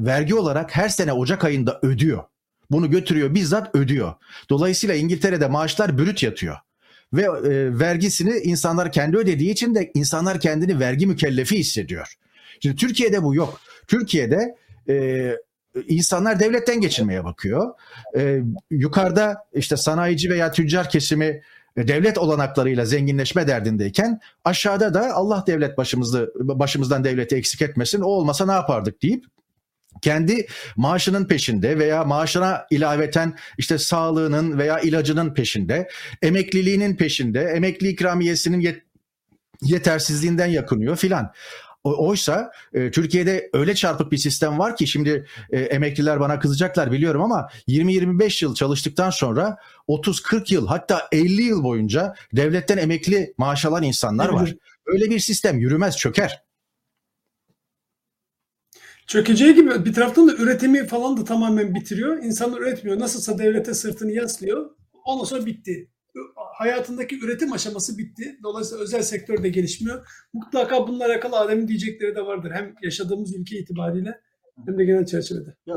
vergi olarak her sene Ocak ayında ödüyor. Bunu götürüyor bizzat ödüyor. Dolayısıyla İngiltere'de maaşlar brüt yatıyor. Ve e, vergisini insanlar kendi ödediği için de insanlar kendini vergi mükellefi hissediyor. Şimdi Türkiye'de bu yok. Türkiye'de e, insanlar devletten geçinmeye bakıyor. E, yukarıda işte sanayici veya tüccar kesimi e, devlet olanaklarıyla zenginleşme derdindeyken aşağıda da Allah devlet başımızı başımızdan devleti eksik etmesin o olmasa ne yapardık deyip kendi maaşının peşinde veya maaşına ilaveten işte sağlığının veya ilacının peşinde, emekliliğinin peşinde, emekli ikramiyesinin yet- yetersizliğinden yakınıyor filan. Oysa e, Türkiye'de öyle çarpık bir sistem var ki şimdi e, emekliler bana kızacaklar biliyorum ama 20-25 yıl çalıştıktan sonra 30-40 yıl hatta 50 yıl boyunca devletten emekli maaş alan insanlar var. Öyle bir sistem yürümez çöker. Çökeceği gibi bir taraftan da üretimi falan da tamamen bitiriyor. İnsanlar üretmiyor. Nasılsa devlete sırtını yaslıyor. Ondan sonra bitti. Hayatındaki üretim aşaması bitti. Dolayısıyla özel sektör de gelişmiyor. Mutlaka bununla alakalı Adem'in diyecekleri de vardır. Hem yaşadığımız ülke itibariyle hem de genel çerçevede. Ya,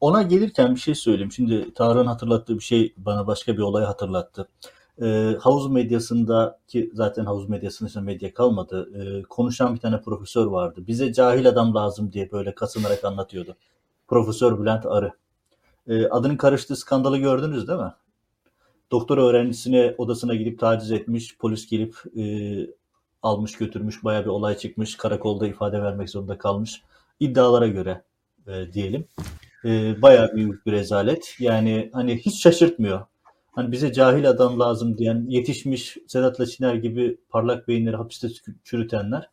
ona gelirken bir şey söyleyeyim. Şimdi Tarık'ın hatırlattığı bir şey bana başka bir olay hatırlattı e, havuz medyasında ki zaten havuz medyasında işte medya kalmadı. E, konuşan bir tane profesör vardı. Bize cahil adam lazım diye böyle kasınarak anlatıyordu. Profesör Bülent Arı. E, adının karıştığı skandalı gördünüz değil mi? Doktor öğrencisine odasına gidip taciz etmiş. Polis gelip e, almış götürmüş. Baya bir olay çıkmış. Karakolda ifade vermek zorunda kalmış. İddialara göre e, diyelim. E, bayağı büyük bir rezalet. Yani hani hiç şaşırtmıyor hani bize cahil adam lazım diyen yetişmiş Sedat Laçiner gibi parlak beyinleri hapiste çürütenler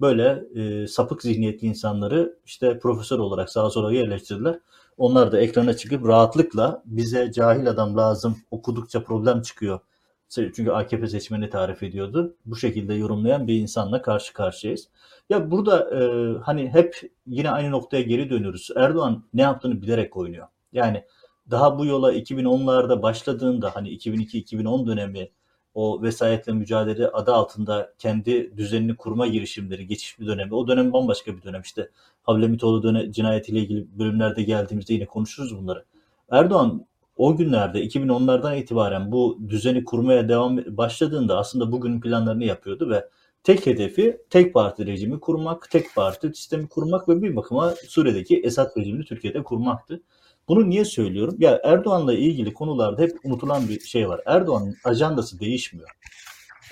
böyle e, sapık zihniyetli insanları işte profesör olarak sağa sola yerleştirdiler. Onlar da ekrana çıkıp rahatlıkla bize cahil adam lazım okudukça problem çıkıyor. Çünkü AKP seçmeni tarif ediyordu. Bu şekilde yorumlayan bir insanla karşı karşıyayız. Ya burada e, hani hep yine aynı noktaya geri dönüyoruz. Erdoğan ne yaptığını bilerek oynuyor. Yani daha bu yola 2010'larda başladığında hani 2002-2010 dönemi o vesayetle mücadele adı altında kendi düzenini kurma girişimleri, geçiş bir dönemi. O dönem bambaşka bir dönem. İşte Hablemitoğlu dönem, cinayetiyle ilgili bölümlerde geldiğimizde yine konuşuruz bunları. Erdoğan o günlerde 2010'lardan itibaren bu düzeni kurmaya devam başladığında aslında bugünün planlarını yapıyordu ve tek hedefi tek parti rejimi kurmak, tek parti sistemi kurmak ve bir bakıma Suriye'deki Esad rejimini Türkiye'de kurmaktı. Bunu niye söylüyorum? Ya Erdoğan'la ilgili konularda hep unutulan bir şey var. Erdoğan'ın ajandası değişmiyor.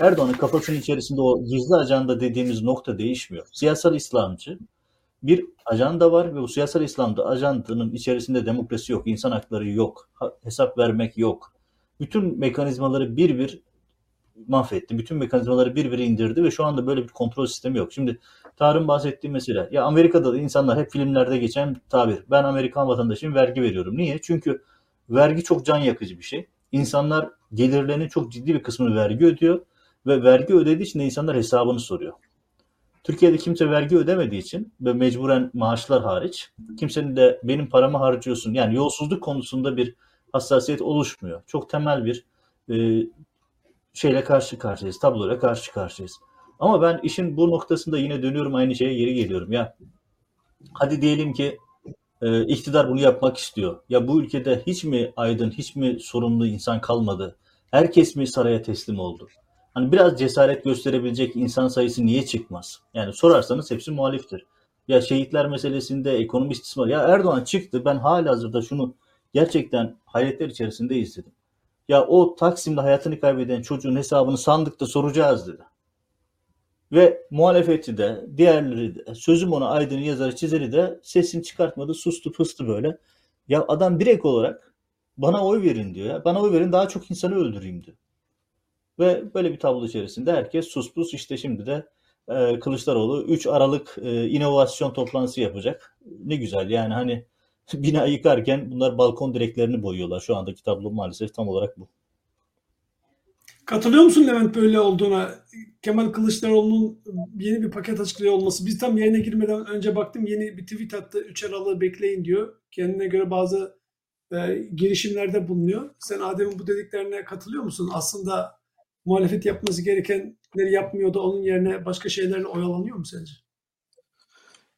Erdoğan'ın kafasının içerisinde o gizli ajanda dediğimiz nokta değişmiyor. Siyasal İslamcı bir ajanda var ve bu siyasal İslam'da ajandanın içerisinde demokrasi yok, insan hakları yok, hesap vermek yok. Bütün mekanizmaları bir bir mahvetti. Bütün mekanizmaları bir bir indirdi ve şu anda böyle bir kontrol sistemi yok. Şimdi Tarık'ın bahsettiği mesele. Ya Amerika'da da insanlar hep filmlerde geçen tabir. Ben Amerikan vatandaşıyım vergi veriyorum. Niye? Çünkü vergi çok can yakıcı bir şey. İnsanlar gelirlerinin çok ciddi bir kısmını vergi ödüyor ve vergi ödediği için de insanlar hesabını soruyor. Türkiye'de kimse vergi ödemediği için ve mecburen maaşlar hariç kimsenin de benim paramı harcıyorsun yani yolsuzluk konusunda bir hassasiyet oluşmuyor. Çok temel bir e, şeyle karşı karşıyayız, tabloyla karşı karşıyayız. Ama ben işin bu noktasında yine dönüyorum aynı şeye geri geliyorum. Ya hadi diyelim ki e, iktidar bunu yapmak istiyor. Ya bu ülkede hiç mi aydın, hiç mi sorumlu insan kalmadı? Herkes mi saraya teslim oldu? Hani biraz cesaret gösterebilecek insan sayısı niye çıkmaz? Yani sorarsanız hepsi muhaliftir. Ya şehitler meselesinde ekonomi istismar. Ya Erdoğan çıktı ben hala hazırda şunu gerçekten hayretler içerisinde izledim. Ya o Taksim'de hayatını kaybeden çocuğun hesabını sandıkta soracağız dedi. Ve muhalefeti de diğerleri de sözüm ona aydın yazarı çizeri de sesini çıkartmadı sustu pıstı böyle. Ya adam direkt olarak bana oy verin diyor ya. Bana oy verin daha çok insanı öldüreyim diyor. Ve böyle bir tablo içerisinde herkes sus pus işte şimdi de e, Kılıçdaroğlu 3 Aralık e, inovasyon toplantısı yapacak. Ne güzel yani hani bina yıkarken bunlar balkon direklerini boyuyorlar. Şu andaki tablo maalesef tam olarak bu. Katılıyor musun Levent böyle olduğuna? Kemal Kılıçdaroğlu'nun yeni bir paket açıklıyor olması. Biz tam yayına girmeden önce baktım yeni bir tweet attı. 3 Aralık'ı bekleyin diyor. Kendine göre bazı e, girişimlerde bulunuyor. Sen Adem'in bu dediklerine katılıyor musun? Aslında muhalefet yapması gerekenleri yapmıyor da onun yerine başka şeylerle oyalanıyor mu sence?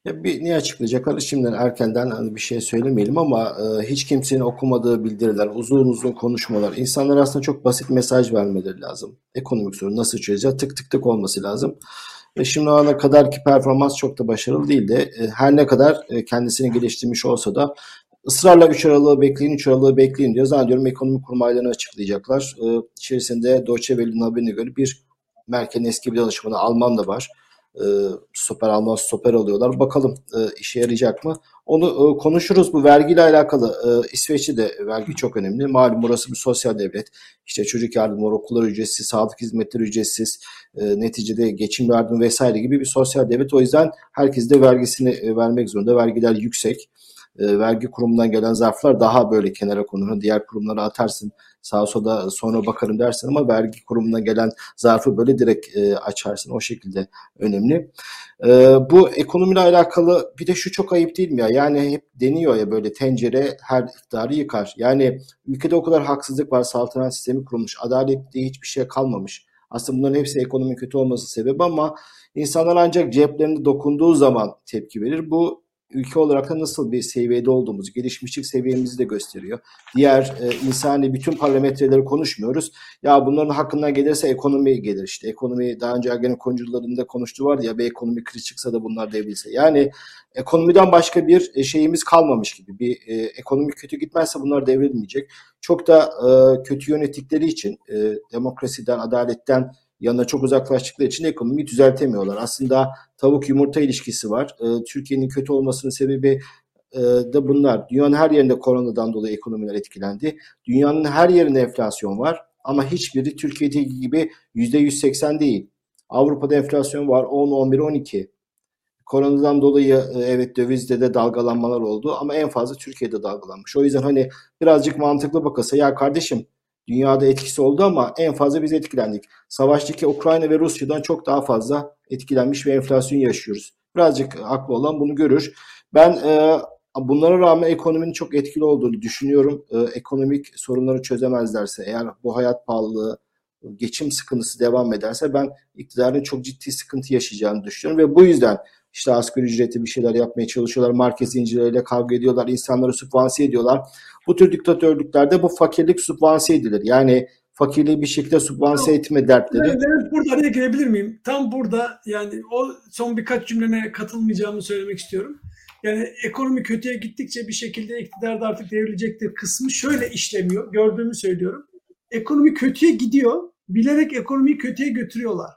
Ya bir niye açıklayacaklar? Şimdiden erkenden hani bir şey söylemeyelim ama e, hiç kimsenin okumadığı bildiriler, uzun uzun konuşmalar. İnsanlar aslında çok basit mesaj vermeleri lazım. Ekonomik sorun nasıl çözeceğiz? Tık tık tık olması lazım. Ve şimdi ana kadar ki performans çok da başarılı değildi. E, her ne kadar e, kendisini geliştirmiş olsa da ısrarla 3 Aralık'ı bekleyin, 3 Aralık'ı bekleyin diyor. Zannediyorum ekonomi kurmaylarını açıklayacaklar. E, içerisinde Deutsche Welle'nin haberine göre bir Merkel'in eski bir danışmanı Alman da var e, stoper Alman stoper alıyorlar. Bakalım e, işe yarayacak mı? Onu e, konuşuruz. Bu vergiyle alakalı e, İsveç'te de vergi çok önemli. Malum burası bir sosyal devlet. İşte çocuk yardımları, okullar ücretsiz, sağlık hizmetleri ücretsiz, e, neticede geçim yardım vesaire gibi bir sosyal devlet. O yüzden herkes de vergisini e, vermek zorunda. Vergiler yüksek. E, vergi kurumundan gelen zarflar daha böyle kenara konur. Diğer kurumlara atarsın sağa sola sonra bakarım dersin ama vergi kurumundan gelen zarfı böyle direkt e, açarsın. O şekilde önemli. E, bu ekonomiyle alakalı bir de şu çok ayıp değil mi ya? Yani hep deniyor ya böyle tencere her iktidarı yıkar. Yani ülkede o kadar haksızlık var. Saltanat sistemi kurulmuş. Adalet diye hiçbir şey kalmamış. Aslında bunların hepsi ekonomi kötü olması sebebi ama insanlar ancak ceplerinde dokunduğu zaman tepki verir. Bu ülke olarak da nasıl bir seviyede olduğumuzu, gelişmişlik seviyemizi de gösteriyor. Diğer e, insani bütün parametreleri konuşmuyoruz. Ya bunların hakkından gelirse ekonomi gelir işte. Ekonomi daha önce Ergenekon konucularında konuştuğu vardı ya bir ekonomi kriz çıksa da bunlar devrilse. Yani ekonomiden başka bir e, şeyimiz kalmamış gibi. Bir e, ekonomi kötü gitmezse bunlar devrilmeyecek. Çok da e, kötü yönettikleri için e, demokrasiden, adaletten yanına çok uzaklaştıkları için ekonomiyi düzeltemiyorlar. Aslında tavuk yumurta ilişkisi var. E, Türkiye'nin kötü olmasının sebebi e, de bunlar. Dünyanın her yerinde koronadan dolayı ekonomiler etkilendi. Dünyanın her yerinde enflasyon var ama hiçbiri Türkiye'deki gibi %180 değil. Avrupa'da enflasyon var 10, 11, 12. Koronadan dolayı e, evet dövizde de dalgalanmalar oldu ama en fazla Türkiye'de dalgalanmış. O yüzden hani birazcık mantıklı bakılsa ya kardeşim Dünyada etkisi oldu ama en fazla biz etkilendik. Savaştaki Ukrayna ve Rusya'dan çok daha fazla etkilenmiş ve enflasyon yaşıyoruz. Birazcık haklı olan bunu görür. Ben e, bunlara rağmen ekonominin çok etkili olduğunu düşünüyorum. E, ekonomik sorunları çözemezlerse eğer bu hayat pahalılığı, geçim sıkıntısı devam ederse ben iktidarın çok ciddi sıkıntı yaşayacağını düşünüyorum ve bu yüzden işte asgari ücreti bir şeyler yapmaya çalışıyorlar. Market zincirleriyle kavga ediyorlar. insanları sübvanse ediyorlar. Bu tür diktatörlüklerde bu fakirlik sübvanse edilir. Yani fakirliği bir şekilde sübvanse etme dertleri. Evet, evet, burada araya girebilir miyim? Tam burada yani o son birkaç cümlene katılmayacağımı söylemek istiyorum. Yani ekonomi kötüye gittikçe bir şekilde iktidar da artık devrilecektir kısmı şöyle işlemiyor. Gördüğümü söylüyorum. Ekonomi kötüye gidiyor. Bilerek ekonomiyi kötüye götürüyorlar.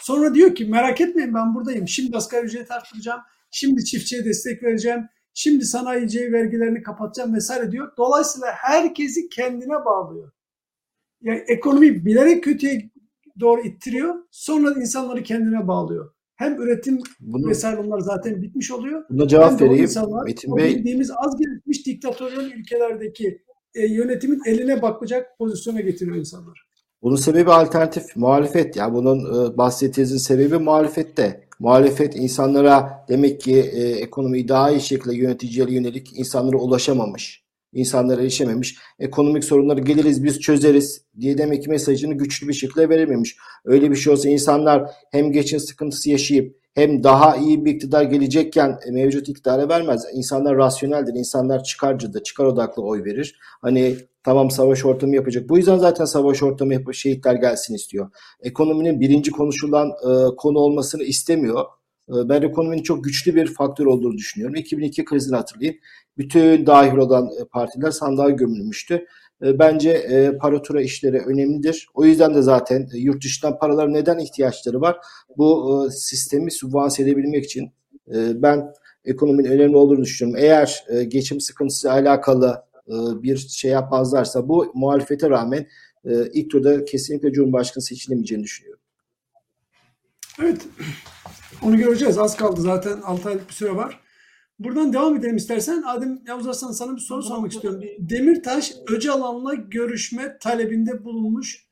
Sonra diyor ki merak etmeyin ben buradayım. Şimdi asgari ücret arttıracağım. Şimdi çiftçiye destek vereceğim. Şimdi sanayiciye vergilerini kapatacağım vesaire diyor. Dolayısıyla herkesi kendine bağlıyor. Yani ekonomi bilerek kötüye doğru ittiriyor. Sonra insanları kendine bağlıyor. Hem üretim Bunu, vesaire bunlar zaten bitmiş oluyor. buna cevap vereyim. insanlar Metin Bey bildiğimiz az gelişmiş diktatöryel ülkelerdeki e, yönetimin eline bakacak pozisyona getiriyor insanlar. Bunun sebebi alternatif muhalefet. Yani bunun e, bahsettiğinizin sebebi muhalefette. Muhalefet insanlara demek ki e, ekonomiyi daha iyi şekilde yöneticilere yönelik insanlara ulaşamamış. İnsanlara erişememiş. Ekonomik sorunları geliriz biz çözeriz diye demek ki mesajını güçlü bir şekilde verememiş. Öyle bir şey olsa insanlar hem geçim sıkıntısı yaşayıp hem daha iyi bir iktidar gelecekken mevcut iktidara vermez. İnsanlar rasyoneldir. İnsanlar çıkarcıdır. Çıkar odaklı oy verir. Hani tamam savaş ortamı yapacak. Bu yüzden zaten savaş ortamı yapıp şehitler gelsin istiyor. Ekonominin birinci konuşulan e, konu olmasını istemiyor. E, ben ekonominin çok güçlü bir faktör olduğunu düşünüyorum. 2002 krizini hatırlayın. Bütün dahil olan e, partiler sandığa gömülmüştü. E, bence e, paratura işleri önemlidir. O yüzden de zaten e, yurt dışından paralar neden ihtiyaçları var? Bu e, sistemi sübvanse edebilmek için e, ben ekonominin önemli olduğunu düşünüyorum. Eğer e, geçim sıkıntısı alakalı bir şey yapmazlarsa bu muhalefete rağmen e, ilk turda kesinlikle Cumhurbaşkanı seçilemeyeceğini düşünüyorum. Evet. Onu göreceğiz. Az kaldı zaten 6 aylık bir süre var. Buradan devam edelim istersen. Adem Yavuz Arslan sana bir soru sormak istiyorum. Demirtaş Öcalan'la görüşme talebinde bulunmuş.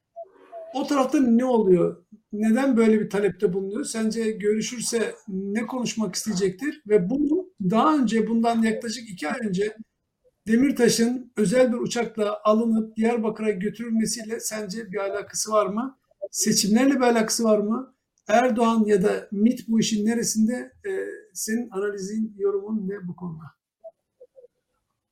O tarafta ne oluyor? Neden böyle bir talepte bulunuyor? Sence görüşürse ne konuşmak isteyecektir? Ve bunu daha önce bundan yaklaşık iki ay önce Demirtaş'ın özel bir uçakla alınıp Diyarbakır'a götürülmesiyle sence bir alakası var mı? Seçimlerle bir alakası var mı? Erdoğan ya da MIT bu işin neresinde? E, senin analizin, yorumun ne bu konuda?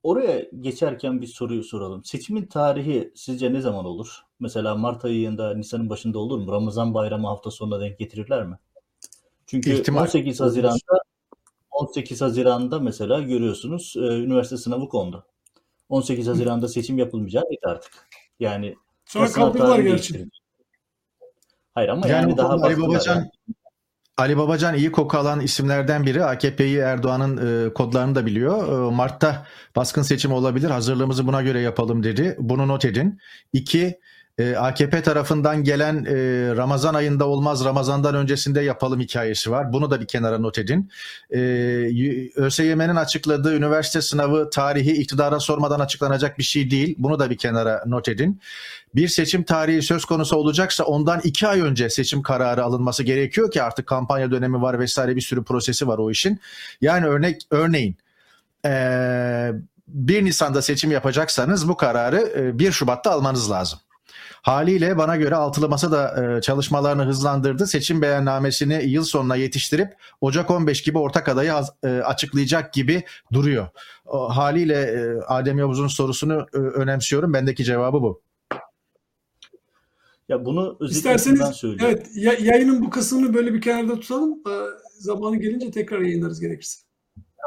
Oraya geçerken bir soruyu soralım. Seçimin tarihi sizce ne zaman olur? Mesela Mart ayında, Nisan'ın başında olur mu? Ramazan bayramı hafta sonuna denk getirirler mi? Çünkü İhtimal. 18 Haziran'da 18 Haziran'da mesela görüyorsunuz e, üniversite sınavı kondu. 18 Haziran'da seçim yapılmayacak artık. Yani Sonra kaldırdılar gerçi. Hayır ama Yani, yani, daha Ali Babacan yani. Ali Babacan iyi koku alan isimlerden biri. AKP'yi Erdoğan'ın e, kodlarını da biliyor. E, Mart'ta baskın seçim olabilir. Hazırlığımızı buna göre yapalım dedi. Bunu not edin. İki, e, AKP tarafından gelen e, Ramazan ayında olmaz Ramazan'dan öncesinde yapalım hikayesi var. Bunu da bir kenara not edin. E, ÖSYM'nin açıkladığı üniversite sınavı tarihi iktidara sormadan açıklanacak bir şey değil. Bunu da bir kenara not edin. Bir seçim tarihi söz konusu olacaksa ondan iki ay önce seçim kararı alınması gerekiyor ki artık kampanya dönemi var vesaire bir sürü prosesi var o işin. Yani örnek örneğin eee 1 Nisan'da seçim yapacaksanız bu kararı e, 1 Şubat'ta almanız lazım. Haliyle bana göre altılı masa da e, çalışmalarını hızlandırdı. Seçim beyannamesini yıl sonuna yetiştirip Ocak 15 gibi ortak adayı e, açıklayacak gibi duruyor. O, haliyle e, Adem Yavuz'un sorusunu e, önemsiyorum. Bendeki cevabı bu. Ya bunu İsterseniz evet ya- yayının bu kısmını böyle bir kenarda tutalım. Ee, zamanı gelince tekrar yayınlarız gerekirse.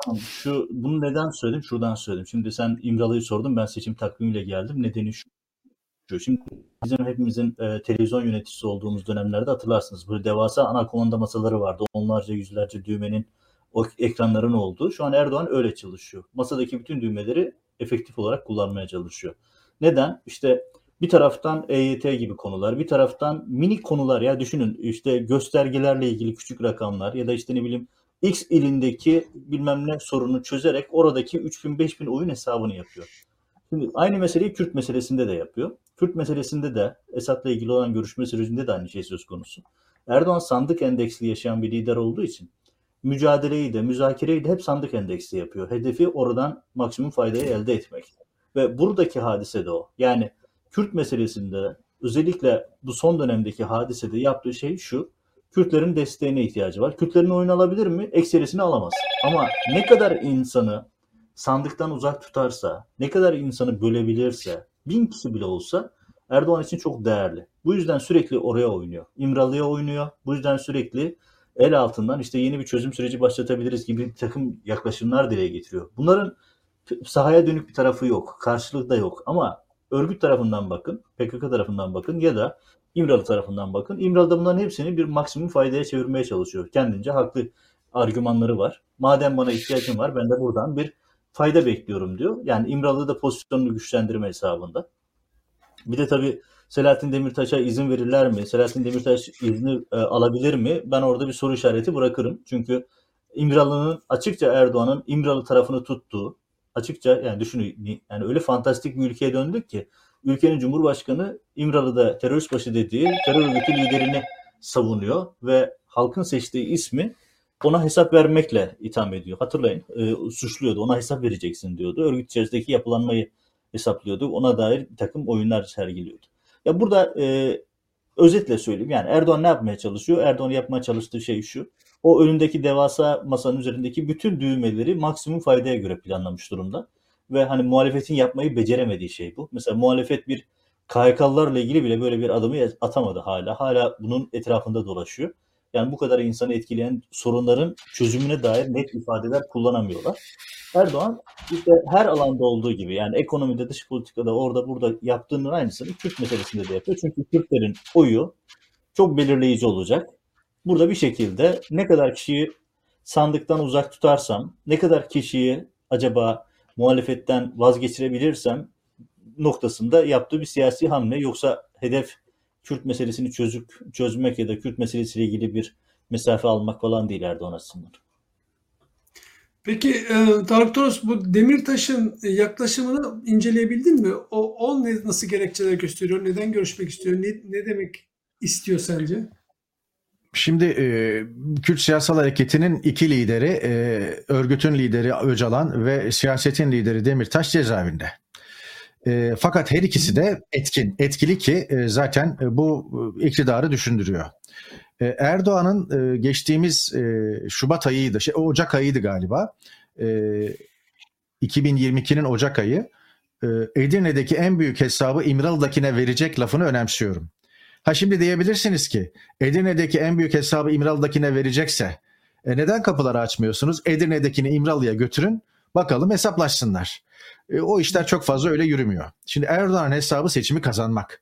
Tamam, Şu bunu neden söyledim? Şuradan söyledim. Şimdi sen İmralı'yı sordun. Ben seçim takvimiyle geldim. Nedeni şu. Şu. Şimdi bizim hepimizin e, televizyon yöneticisi olduğumuz dönemlerde hatırlarsınız. Böyle devasa ana komanda masaları vardı. Onlarca yüzlerce düğmenin o ekranların olduğu. Şu an Erdoğan öyle çalışıyor. Masadaki bütün düğmeleri efektif olarak kullanmaya çalışıyor. Neden? İşte bir taraftan EYT gibi konular, bir taraftan minik konular ya düşünün işte göstergelerle ilgili küçük rakamlar ya da işte ne bileyim X ilindeki bilmem ne sorunu çözerek oradaki 3000 5000 oyun hesabını yapıyor. Şimdi aynı meseleyi Kürt meselesinde de yapıyor. Kürt meselesinde de Esad'la ilgili olan görüşme sürecinde de aynı şey söz konusu. Erdoğan sandık endeksli yaşayan bir lider olduğu için mücadeleyi de müzakereyi de hep sandık endeksli yapıyor. Hedefi oradan maksimum faydayı elde etmek. Ve buradaki hadise de o. Yani Kürt meselesinde özellikle bu son dönemdeki hadisede yaptığı şey şu. Kürtlerin desteğine ihtiyacı var. Kürtlerin oyunu alabilir mi? Ekserisini alamaz. Ama ne kadar insanı sandıktan uzak tutarsa, ne kadar insanı bölebilirse, bin kişi bile olsa Erdoğan için çok değerli. Bu yüzden sürekli oraya oynuyor. İmralı'ya oynuyor. Bu yüzden sürekli el altından işte yeni bir çözüm süreci başlatabiliriz gibi bir takım yaklaşımlar dile getiriyor. Bunların sahaya dönük bir tarafı yok. Karşılığı da yok. Ama örgüt tarafından bakın, PKK tarafından bakın ya da İmralı tarafından bakın. İmralı da bunların hepsini bir maksimum faydaya çevirmeye çalışıyor. Kendince haklı argümanları var. Madem bana ihtiyacım var ben de buradan bir fayda bekliyorum diyor. Yani İmralı da pozisyonunu güçlendirme hesabında. Bir de tabii Selahattin Demirtaş'a izin verirler mi? Selahattin Demirtaş izni e, alabilir mi? Ben orada bir soru işareti bırakırım. Çünkü İmralı'nın açıkça Erdoğan'ın İmralı tarafını tuttuğu, açıkça yani düşünün yani öyle fantastik bir ülkeye döndük ki ülkenin Cumhurbaşkanı İmralı'da terörist başı dediği terör örgütü liderini savunuyor ve halkın seçtiği ismi ona hesap vermekle itham ediyor. Hatırlayın e, suçluyordu ona hesap vereceksin diyordu. Örgüt içerisindeki yapılanmayı hesaplıyordu. Ona dair bir takım oyunlar sergiliyordu. Ya burada e, özetle söyleyeyim yani Erdoğan ne yapmaya çalışıyor? Erdoğan yapmaya çalıştığı şey şu. O önündeki devasa masanın üzerindeki bütün düğmeleri maksimum faydaya göre planlamış durumda. Ve hani muhalefetin yapmayı beceremediği şey bu. Mesela muhalefet bir KHK'lılarla ilgili bile böyle bir adımı atamadı hala. Hala bunun etrafında dolaşıyor. Yani bu kadar insanı etkileyen sorunların çözümüne dair net ifadeler kullanamıyorlar. Erdoğan işte her alanda olduğu gibi yani ekonomide, dış politikada, orada burada yaptığının aynısını Kürt meselesinde de yapıyor. Çünkü Kürtlerin oyu çok belirleyici olacak. Burada bir şekilde ne kadar kişiyi sandıktan uzak tutarsam, ne kadar kişiyi acaba muhalefetten vazgeçirebilirsem noktasında yaptığı bir siyasi hamle. Yoksa hedef Kürt meselesini çözük, çözmek ya da Kürt meselesiyle ilgili bir mesafe almak falan değil Erdoğan aslında. Peki e, Tarık Toros bu Demirtaş'ın yaklaşımını inceleyebildin mi? O, o ne, nasıl gerekçeler gösteriyor? Neden görüşmek istiyor? Ne, ne demek istiyor sence? Şimdi e, Kürt Siyasal Hareketi'nin iki lideri, e, örgütün lideri Öcalan ve siyasetin lideri Demirtaş cezaevinde. E, fakat her ikisi de etkin, etkili ki e, zaten e, bu e, iktidarı düşündürüyor. E, Erdoğan'ın e, geçtiğimiz e, Şubat ayıydı, şey, Ocak ayıydı galiba. E, 2022'nin Ocak ayı. E, Edirne'deki en büyük hesabı İmralı'dakine verecek lafını önemsiyorum. Ha şimdi diyebilirsiniz ki Edirne'deki en büyük hesabı İmralı'dakine verecekse e, neden kapıları açmıyorsunuz? Edirne'dekini İmralı'ya götürün bakalım hesaplaşsınlar. E, o işler çok fazla öyle yürümüyor. Şimdi Erdoğan'ın hesabı seçimi kazanmak.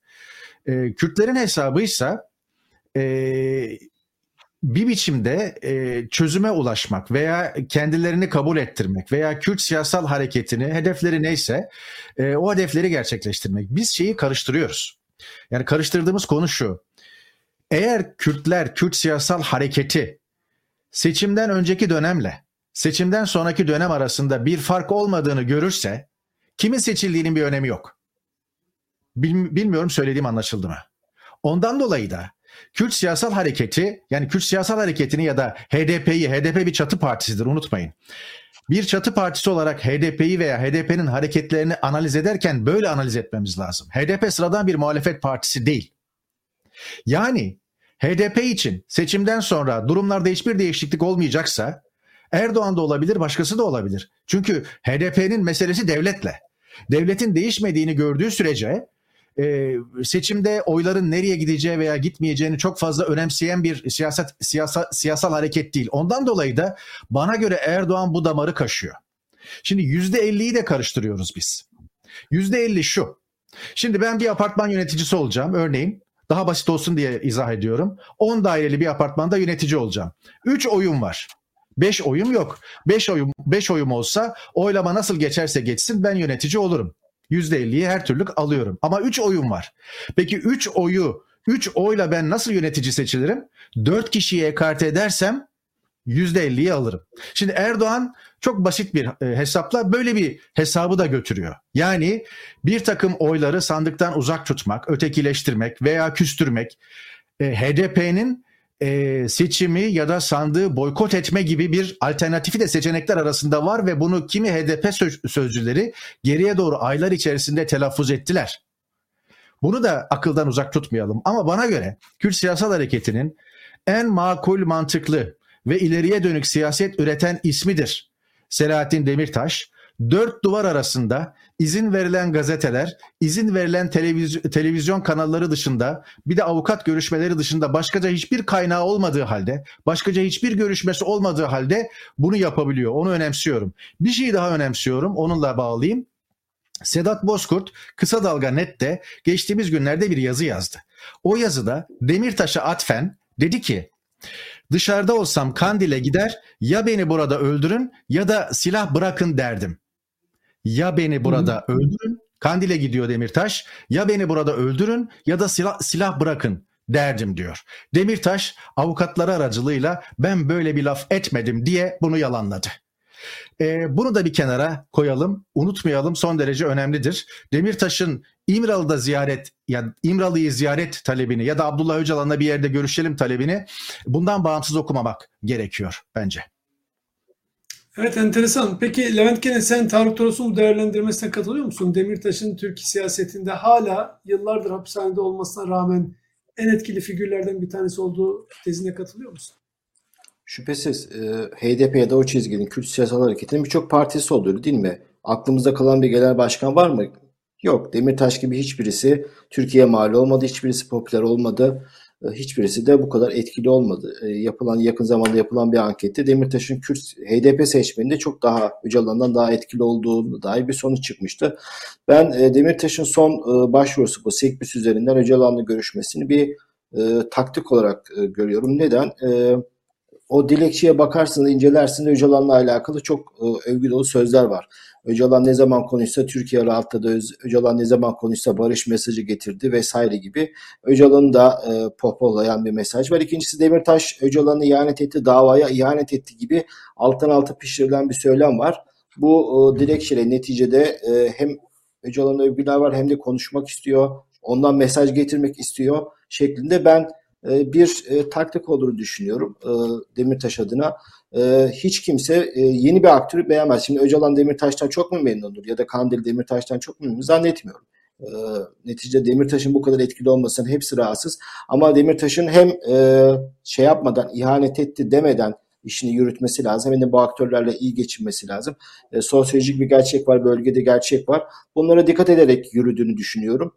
E, Kürtlerin hesabıysa e, bir biçimde e, çözüme ulaşmak veya kendilerini kabul ettirmek veya Kürt siyasal hareketini hedefleri neyse e, o hedefleri gerçekleştirmek. Biz şeyi karıştırıyoruz. Yani karıştırdığımız konu şu. Eğer Kürtler, Kürt siyasal hareketi seçimden önceki dönemle seçimden sonraki dönem arasında bir fark olmadığını görürse kimin seçildiğinin bir önemi yok. Bilmiyorum söylediğim anlaşıldı mı? Ondan dolayı da Kürt siyasal hareketi yani Kürt siyasal hareketini ya da HDP'yi, HDP bir çatı partisidir unutmayın. Bir çatı partisi olarak HDP'yi veya HDP'nin hareketlerini analiz ederken böyle analiz etmemiz lazım. HDP sıradan bir muhalefet partisi değil. Yani HDP için seçimden sonra durumlarda hiçbir değişiklik olmayacaksa Erdoğan da olabilir, başkası da olabilir. Çünkü HDP'nin meselesi devletle. Devletin değişmediğini gördüğü sürece e, seçimde oyların nereye gideceği veya gitmeyeceğini çok fazla önemseyen bir siyaset siyasal, siyasal hareket değil. Ondan dolayı da bana göre Erdoğan bu damarı kaşıyor. Şimdi yüzde elliyi de karıştırıyoruz biz. Yüzde elli şu. Şimdi ben bir apartman yöneticisi olacağım örneğin. Daha basit olsun diye izah ediyorum. 10 daireli bir apartmanda yönetici olacağım. 3 oyun var. 5 oyum yok. 5 oyum 5 oyum olsa oylama nasıl geçerse geçsin ben yönetici olurum. %50'yi her türlü alıyorum. Ama 3 oyun var. Peki 3 oyu 3 oyla ben nasıl yönetici seçilirim? 4 kişiye ekarte edersem %50'yi alırım. Şimdi Erdoğan çok basit bir e, hesapla böyle bir hesabı da götürüyor. Yani bir takım oyları sandıktan uzak tutmak, ötekileştirmek veya küstürmek e, HDP'nin e, seçimi ya da sandığı boykot etme gibi bir alternatifi de seçenekler arasında var ve bunu kimi HDP sözcüleri geriye doğru aylar içerisinde telaffuz ettiler. Bunu da akıldan uzak tutmayalım ama bana göre Kürt siyasal hareketinin en makul mantıklı ve ileriye dönük siyaset üreten ismidir. Selahattin Demirtaş dört duvar arasında izin verilen gazeteler, izin verilen televizyon, televizyon kanalları dışında bir de avukat görüşmeleri dışında başkaca hiçbir kaynağı olmadığı halde, başkaca hiçbir görüşmesi olmadığı halde bunu yapabiliyor. Onu önemsiyorum. Bir şey daha önemsiyorum. Onunla bağlayayım. Sedat Bozkurt Kısa Dalga Net'te geçtiğimiz günlerde bir yazı yazdı. O yazıda Demirtaş'a atfen dedi ki dışarıda olsam Kandil'e gider ya beni burada öldürün ya da silah bırakın derdim. Ya beni burada Hı. öldürün Kandil'e gidiyor Demirtaş ya beni burada öldürün ya da silah, silah bırakın derdim diyor. Demirtaş avukatları aracılığıyla ben böyle bir laf etmedim diye bunu yalanladı. E, bunu da bir kenara koyalım. Unutmayalım son derece önemlidir. Demirtaş'ın İmralı'da ziyaret yani İmralı'yı ziyaret talebini ya da Abdullah Öcalan'la bir yerde görüşelim talebini bundan bağımsız okumamak gerekiyor bence. Evet enteresan. Peki Levent Gene sen Tarık Toros'un bu değerlendirmesine katılıyor musun? Demirtaş'ın Türk siyasetinde hala yıllardır hapishanede olmasına rağmen en etkili figürlerden bir tanesi olduğu tezine katılıyor musun? Şüphesiz e, HDP ya da o çizginin Kürt Siyasal Hareketi'nin birçok partisi olduğu değil mi? Aklımızda kalan bir genel başkan var mı? Yok. Demirtaş gibi hiçbirisi Türkiye'ye mal olmadı. Hiçbirisi popüler olmadı. E, hiçbirisi de bu kadar etkili olmadı. E, yapılan yakın zamanda yapılan bir ankette Demirtaş'ın Kürt HDP seçmeninde çok daha Öcalan'dan daha etkili olduğu dair bir sonuç çıkmıştı. Ben e, Demirtaş'ın son e, başvurusu bu Sekbüs üzerinden Öcalan'la görüşmesini bir e, taktik olarak e, görüyorum. Neden? E, o dilekçeye bakarsın, incelersin Öcalan'la alakalı çok e, övgü dolu sözler var. Öcalan ne zaman konuşsa Türkiye rahatladı, Öcalan ne zaman konuşsa barış mesajı getirdi vesaire gibi. Öcalan'ı da e, pohpohlayan bir mesaj var. İkincisi Demirtaş Öcalan'ı ihanet etti, davaya ihanet etti gibi alttan alta pişirilen bir söylem var. Bu e, dilekçeyle neticede e, hem Öcalan'ın övgüler var hem de konuşmak istiyor, ondan mesaj getirmek istiyor şeklinde ben bir e, taktik olduğunu düşünüyorum e, Demirtaş adına. Hiç kimse yeni bir aktörü beğenmez. Şimdi Öcalan Demirtaş'tan çok mu memnundur ya da Kandil Demirtaş'tan çok mu memnun zannetmiyorum. Neticede Demirtaş'ın bu kadar etkili olmasının hepsi rahatsız. Ama Demirtaş'ın hem şey yapmadan, ihanet etti demeden işini yürütmesi lazım. Hem de bu aktörlerle iyi geçinmesi lazım. sosyolojik bir gerçek var, bölgede gerçek var. Bunlara dikkat ederek yürüdüğünü düşünüyorum.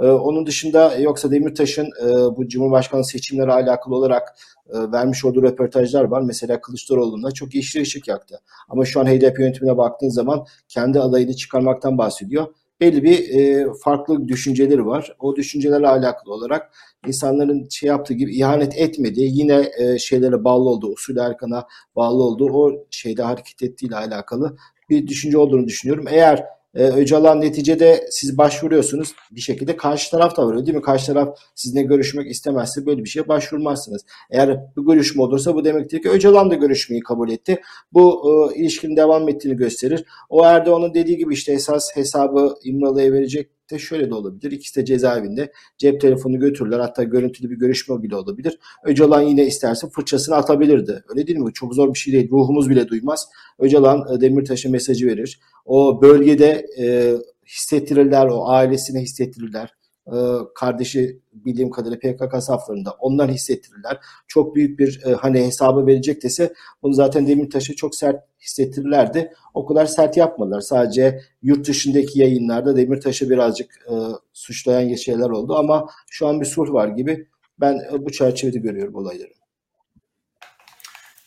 Ee, onun dışında yoksa Demirtaş'ın e, bu Cumhurbaşkanı seçimleri alakalı olarak e, vermiş olduğu röportajlar var. Mesela Kılıçdaroğlu'na çok yeşil ışık yaktı. Ama şu an HDP yönetimine baktığın zaman kendi adayını çıkarmaktan bahsediyor. Belli bir e, farklı düşünceleri var. O düşüncelerle alakalı olarak insanların şey yaptığı gibi ihanet etmedi. Yine e, şeylere bağlı oldu. Usul Erkan'a bağlı oldu. O şeyde hareket ettiğiyle alakalı bir düşünce olduğunu düşünüyorum. Eğer e, Öcalan neticede siz başvuruyorsunuz. Bir şekilde karşı taraf da var değil mi? Karşı taraf sizinle görüşmek istemezse böyle bir şeye başvurmazsınız. Eğer bu görüşme olursa bu demektir ki Öcalan da görüşmeyi kabul etti. Bu e, ilişkinin devam ettiğini gösterir. O Erdoğan'ın dediği gibi işte esas hesabı İmralı'ya verecek de şöyle de olabilir. İkisi de cezaevinde. Cep telefonu götürürler. Hatta görüntülü bir görüşme bile olabilir. Öcalan yine isterse fırçasını atabilirdi. Öyle değil mi? Çok zor bir şey değil. Ruhumuz bile duymaz. Öcalan e, Demirtaş'a mesajı verir. O bölgede e, hissettirirler. O ailesine hissettirirler e, kardeşi bildiğim kadarıyla PKK saflarında onlar hissettirirler. Çok büyük bir e, hani hesabı verecek dese bunu zaten Demirtaş'a çok sert hissettirirlerdi. O kadar sert yapmadılar. Sadece yurt dışındaki yayınlarda Demirtaş'ı birazcık e, suçlayan şeyler oldu ama şu an bir sulh var gibi. Ben e, bu çerçevede görüyorum olayları.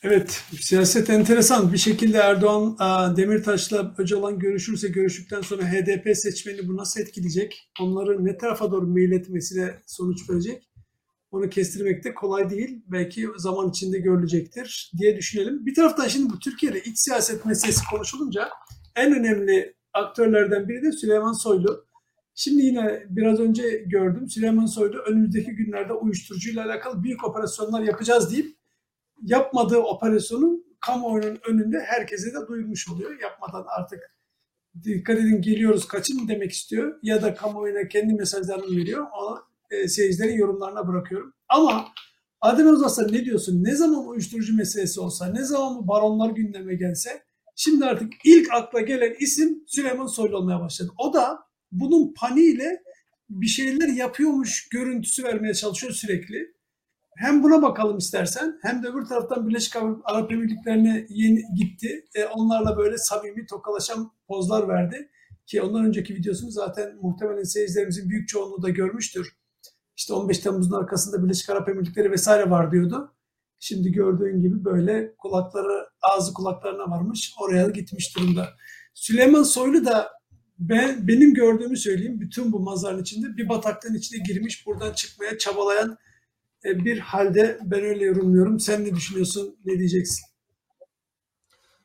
Evet, siyaset enteresan. Bir şekilde Erdoğan Demirtaş'la Öcalan görüşürse görüştükten sonra HDP seçmeni bu nasıl etkileyecek? Onları ne tarafa doğru meyletmesiyle sonuç verecek? Onu kestirmek de kolay değil. Belki zaman içinde görülecektir diye düşünelim. Bir taraftan şimdi bu Türkiye'de iç siyaset meselesi konuşulunca en önemli aktörlerden biri de Süleyman Soylu. Şimdi yine biraz önce gördüm Süleyman Soylu önümüzdeki günlerde uyuşturucuyla alakalı büyük operasyonlar yapacağız deyip yapmadığı operasyonu kamuoyunun önünde herkese de duyurmuş oluyor. Yapmadan artık dikkat edin geliyoruz kaçın demek istiyor ya da kamuoyuna kendi mesajlarını veriyor. Onu e, seyircilerin yorumlarına bırakıyorum. Ama Adem Özaslan ne diyorsun? Ne zaman uyuşturucu meselesi olsa, ne zaman bu baronlar gündeme gelse şimdi artık ilk akla gelen isim Süleyman Soylu olmaya başladı. O da bunun paniğiyle bir şeyler yapıyormuş görüntüsü vermeye çalışıyor sürekli. Hem buna bakalım istersen hem de öbür taraftan Birleşik Arap Emirlikleri'ne yeni gitti. E, onlarla böyle samimi tokalaşan pozlar verdi. Ki ondan önceki videosunu zaten muhtemelen seyircilerimizin büyük çoğunluğu da görmüştür. İşte 15 Temmuz'un arkasında Birleşik Arap Emirlikleri vesaire var diyordu. Şimdi gördüğün gibi böyle kulakları, ağzı kulaklarına varmış. Oraya gitmiş durumda. Süleyman Soylu da ben benim gördüğümü söyleyeyim. Bütün bu manzaranın içinde bir bataklığın içine girmiş, buradan çıkmaya çabalayan bir halde ben öyle yorumluyorum. Sen ne düşünüyorsun? Ne diyeceksin?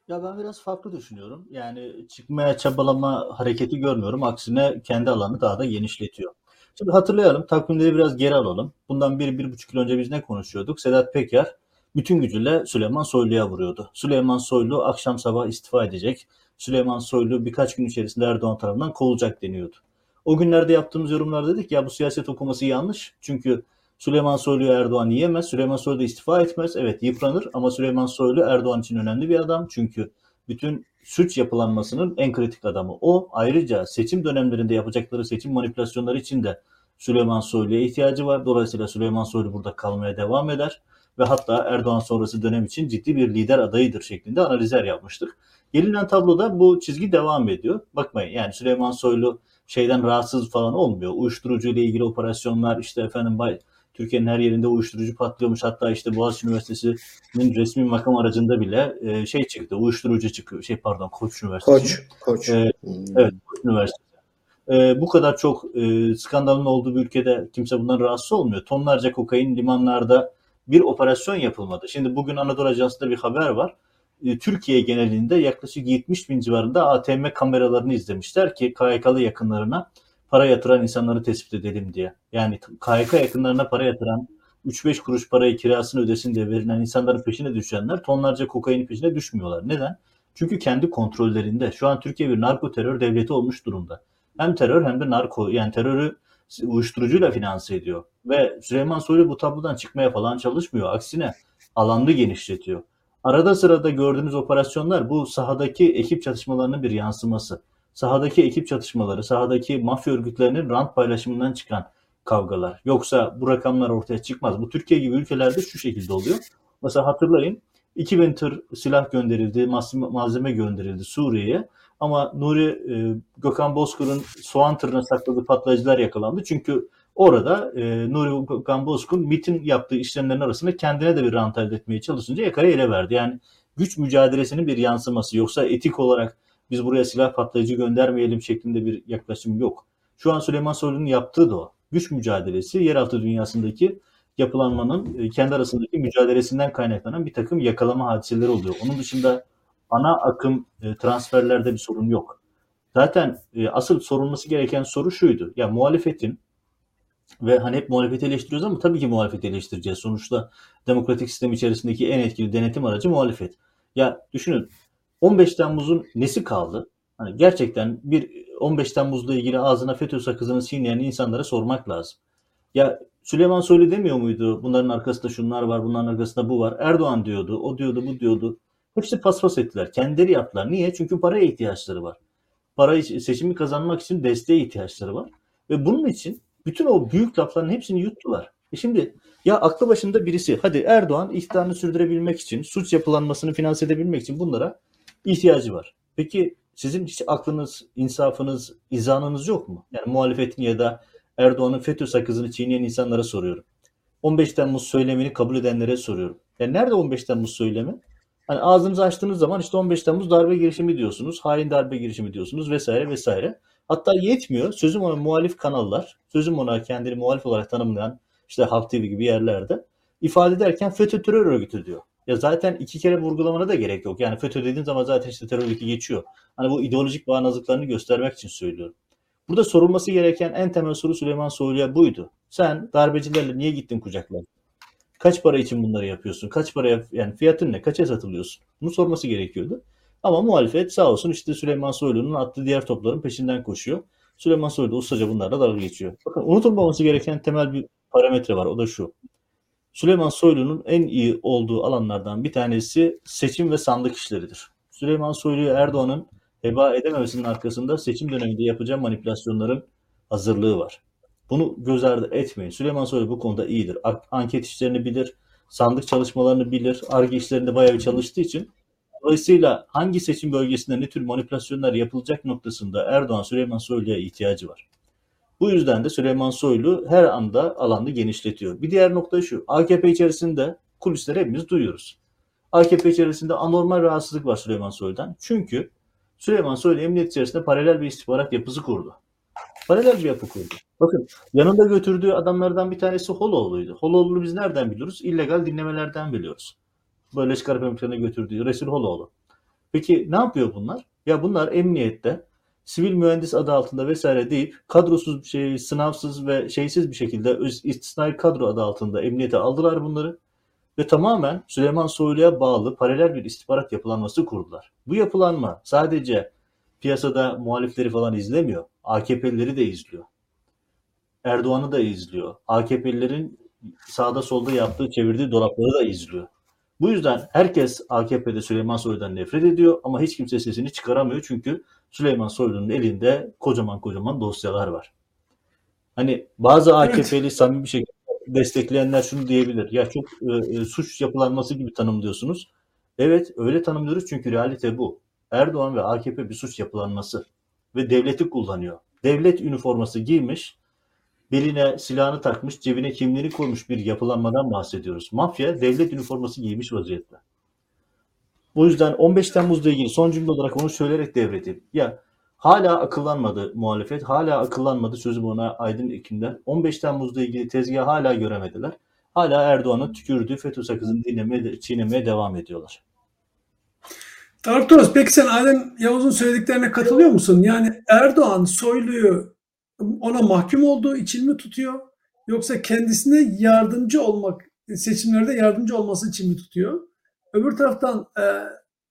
Ya ben biraz farklı düşünüyorum. Yani çıkmaya çabalama hareketi görmüyorum. Aksine kendi alanı daha da genişletiyor. Şimdi hatırlayalım, takvimleri biraz geri alalım. Bundan bir, bir buçuk yıl önce biz ne konuşuyorduk? Sedat Peker bütün gücüyle Süleyman Soylu'ya vuruyordu. Süleyman Soylu akşam sabah istifa edecek. Süleyman Soylu birkaç gün içerisinde Erdoğan tarafından kovulacak deniyordu. O günlerde yaptığımız yorumlar dedik ya bu siyaset okuması yanlış. Çünkü Süleyman Soylu'yu Erdoğan yiyemez. Süleyman Soylu da istifa etmez. Evet yıpranır ama Süleyman Soylu Erdoğan için önemli bir adam. Çünkü bütün suç yapılanmasının en kritik adamı o. Ayrıca seçim dönemlerinde yapacakları seçim manipülasyonları için de Süleyman Soylu'ya ihtiyacı var. Dolayısıyla Süleyman Soylu burada kalmaya devam eder ve hatta Erdoğan sonrası dönem için ciddi bir lider adayıdır şeklinde analizler yapmıştık. Gelinen tabloda bu çizgi devam ediyor. Bakmayın yani Süleyman Soylu şeyden rahatsız falan olmuyor. Uyuşturucu ile ilgili operasyonlar işte efendim bay Türkiye'nin her yerinde uyuşturucu patlıyormuş. Hatta işte Boğaziçi Üniversitesi'nin resmi makam aracında bile e, şey çıktı. Uyuşturucu çıkıyor. Şey pardon Koç Üniversitesi. Koç. Koç. E, evet Koç Üniversitesi. E, bu kadar çok e, skandalın olduğu bir ülkede kimse bundan rahatsız olmuyor. Tonlarca kokain limanlarda bir operasyon yapılmadı. Şimdi bugün Anadolu Ajansı'nda bir haber var. E, Türkiye genelinde yaklaşık 70 bin civarında ATM kameralarını izlemişler ki KYK'lı yakınlarına para yatıran insanları tespit edelim diye. Yani KYK yakınlarına para yatıran 3-5 kuruş parayı kirasını ödesin diye verilen insanların peşine düşenler tonlarca kokain peşine düşmüyorlar. Neden? Çünkü kendi kontrollerinde. Şu an Türkiye bir narko terör devleti olmuş durumda. Hem terör hem de narko yani terörü uyuşturucuyla finanse ediyor. Ve Süleyman Soylu bu tablodan çıkmaya falan çalışmıyor. Aksine alanını genişletiyor. Arada sırada gördüğünüz operasyonlar bu sahadaki ekip çatışmalarının bir yansıması. Sahadaki ekip çatışmaları, sahadaki mafya örgütlerinin rant paylaşımından çıkan kavgalar. Yoksa bu rakamlar ortaya çıkmaz. Bu Türkiye gibi ülkelerde şu şekilde oluyor. Mesela hatırlayın 2000 tır silah gönderildi, malzeme gönderildi Suriye'ye. Ama Nuri e, Gökhan Bozkır'ın soğan tırına sakladığı patlayıcılar yakalandı. Çünkü orada e, Nuri Gökhan Bozkır MIT'in yaptığı işlemlerin arasında kendine de bir rant elde etmeye çalışınca yakayı ele verdi. Yani güç mücadelesinin bir yansıması. Yoksa etik olarak biz buraya silah patlayıcı göndermeyelim şeklinde bir yaklaşım yok. Şu an Süleyman Soylu'nun yaptığı da o. Güç mücadelesi yeraltı dünyasındaki yapılanmanın e, kendi arasındaki mücadelesinden kaynaklanan bir takım yakalama hadiseleri oluyor. Onun dışında ana akım e, transferlerde bir sorun yok. Zaten e, asıl sorulması gereken soru şuydu. Ya muhalefetin ve hani hep muhalefeti eleştiriyoruz ama tabii ki muhalefeti eleştireceğiz. Sonuçta demokratik sistem içerisindeki en etkili denetim aracı muhalefet. Ya düşünün 15 Temmuz'un nesi kaldı? Hani gerçekten bir 15 Temmuz'la ilgili ağzına FETÖ sakızını çiğneyen insanlara sormak lazım. Ya Süleyman Soylu demiyor muydu? Bunların arkasında şunlar var, bunların arkasında bu var. Erdoğan diyordu, o diyordu, bu diyordu. Hepsi paspas ettiler. Kendileri yaptılar. Niye? Çünkü paraya ihtiyaçları var. Para seçimi kazanmak için desteğe ihtiyaçları var. Ve bunun için bütün o büyük lafların hepsini yuttular. E şimdi ya aklı başında birisi hadi Erdoğan iktidarını sürdürebilmek için, suç yapılanmasını finanse edebilmek için bunlara ihtiyacı var. Peki sizin hiç aklınız, insafınız, izanınız yok mu? Yani muhalefetin ya da Erdoğan'ın FETÖ sakızını çiğneyen insanlara soruyorum. 15 Temmuz söylemini kabul edenlere soruyorum. Yani nerede 15 Temmuz söylemi? Hani ağzınızı açtığınız zaman işte 15 Temmuz darbe girişimi diyorsunuz, hain darbe girişimi diyorsunuz vesaire vesaire. Hatta yetmiyor. Sözüm ona muhalif kanallar, sözüm ona kendini muhalif olarak tanımlayan işte Halk TV gibi yerlerde ifade ederken FETÖ terör örgütü diyor. Ya zaten iki kere vurgulamana da gerek yok. Yani FETÖ dediğin zaman zaten işte terör örgütü geçiyor. Hani bu ideolojik bağnazlıklarını göstermek için söylüyorum. Burada sorulması gereken en temel soru Süleyman Soylu'ya buydu. Sen darbecilerle niye gittin kucaklar? Kaç para için bunları yapıyorsun? Kaç paraya yani fiyatın ne? Kaça satılıyorsun? Bunu sorması gerekiyordu. Ama muhalefet sağ olsun işte Süleyman Soylu'nun attığı diğer topların peşinden koşuyor. Süleyman Soylu ustaca bunlarla dalga geçiyor. Bakın unutulmaması gereken temel bir parametre var. O da şu. Süleyman Soylu'nun en iyi olduğu alanlardan bir tanesi seçim ve sandık işleridir. Süleyman Soylu'yu Erdoğan'ın heba edememesinin arkasında seçim döneminde yapacağı manipülasyonların hazırlığı var. Bunu göz ardı etmeyin. Süleyman Soylu bu konuda iyidir. Anket işlerini bilir, sandık çalışmalarını bilir, ARGE işlerinde bayağı bir çalıştığı için dolayısıyla hangi seçim bölgesinde ne tür manipülasyonlar yapılacak noktasında Erdoğan Süleyman Soylu'ya ihtiyacı var. Bu yüzden de Süleyman Soylu her anda alanı genişletiyor. Bir diğer nokta şu. AKP içerisinde kulisleri hepimiz duyuyoruz. AKP içerisinde anormal rahatsızlık var Süleyman Soylu'dan. Çünkü Süleyman Soylu emniyet içerisinde paralel bir istihbarat yapısı kurdu. Paralel bir yapı kurdu. Bakın yanında götürdüğü adamlardan bir tanesi Holoğlu'ydu. Holoğlu'nu biz nereden biliyoruz? İllegal dinlemelerden biliyoruz. Böyle Pemuklarına götürdüğü Resul Holoğlu. Peki ne yapıyor bunlar? Ya bunlar emniyette sivil mühendis adı altında vesaire deyip kadrosuz bir şey, sınavsız ve şeysiz bir şekilde istisnai kadro adı altında emniyete aldılar bunları ve tamamen Süleyman Soylu'ya bağlı paralel bir istihbarat yapılanması kurdular. Bu yapılanma sadece piyasada muhalifleri falan izlemiyor. AKP'lileri de izliyor. Erdoğan'ı da izliyor. AKP'lilerin sağda solda yaptığı, çevirdiği dolapları da izliyor. Bu yüzden herkes AKP'de Süleyman Soylu'dan nefret ediyor ama hiç kimse sesini çıkaramıyor çünkü Süleyman Soylu'nun elinde kocaman kocaman dosyalar var. Hani bazı AKP'li evet. samimi bir şekilde destekleyenler şunu diyebilir. Ya çok e, e, suç yapılanması gibi tanımlıyorsunuz. Evet öyle tanımlıyoruz çünkü realite bu. Erdoğan ve AKP bir suç yapılanması ve devleti kullanıyor. Devlet üniforması giymiş, beline silahını takmış, cebine kimliğini koymuş bir yapılanmadan bahsediyoruz. Mafya devlet üniforması giymiş vaziyette. O yüzden 15 Temmuz'la ilgili son cümle olarak onu söyleyerek devredeyim. Ya hala akıllanmadı muhalefet, hala akıllanmadı sözüm ona Aydın Ekim'den. 15 Temmuz'la ilgili tezgahı hala göremediler. Hala Erdoğan'ın tükürdüğü FETÖ sakızını dinlemeye, çiğnemeye devam ediyorlar. Tarık Toros, peki sen Adem Yavuz'un söylediklerine katılıyor musun? Yani Erdoğan Soylu'yu ona mahkum olduğu için mi tutuyor? Yoksa kendisine yardımcı olmak, seçimlerde yardımcı olması için mi tutuyor? Öbür taraftan e,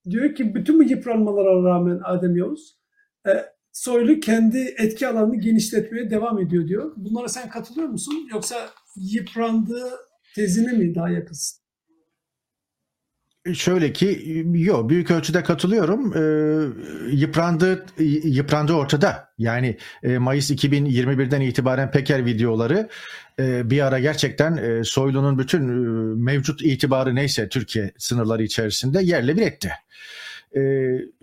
diyor ki bütün bu yıpranmalara rağmen Adem Yavuz e, Soylu kendi etki alanını genişletmeye devam ediyor diyor. Bunlara sen katılıyor musun? Yoksa yıprandığı tezine mi daha yakınsın? Şöyle ki yok büyük ölçüde katılıyorum. E, yıprandığı yıprandığı ortada. Yani e, Mayıs 2021'den itibaren Peker videoları e, bir ara gerçekten e, Soylu'nun bütün e, mevcut itibarı neyse Türkiye sınırları içerisinde yerle bir etti. E,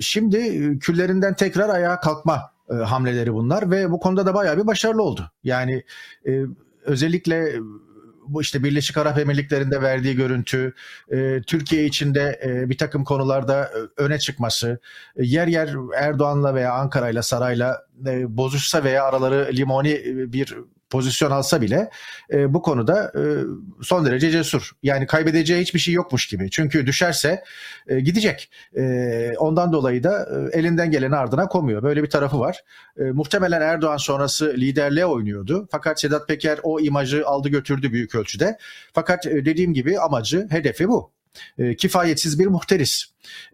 şimdi küllerinden tekrar ayağa kalkma e, hamleleri bunlar ve bu konuda da bayağı bir başarılı oldu. Yani e, özellikle bu işte Birleşik Arap Emirlikleri'nde verdiği görüntü, e, Türkiye içinde e, bir takım konularda e, öne çıkması, e, yer yer Erdoğan'la veya Ankara'yla, Saray'la e, bozuşsa veya araları limoni e, bir pozisyon alsa bile e, bu konuda e, son derece cesur. Yani kaybedeceği hiçbir şey yokmuş gibi. Çünkü düşerse e, gidecek. E, ondan dolayı da e, elinden geleni ardına komuyor. Böyle bir tarafı var. E, muhtemelen Erdoğan sonrası liderliğe oynuyordu. Fakat Sedat Peker o imajı aldı götürdü büyük ölçüde. Fakat e, dediğim gibi amacı, hedefi bu. E, kifayetsiz bir muhteris.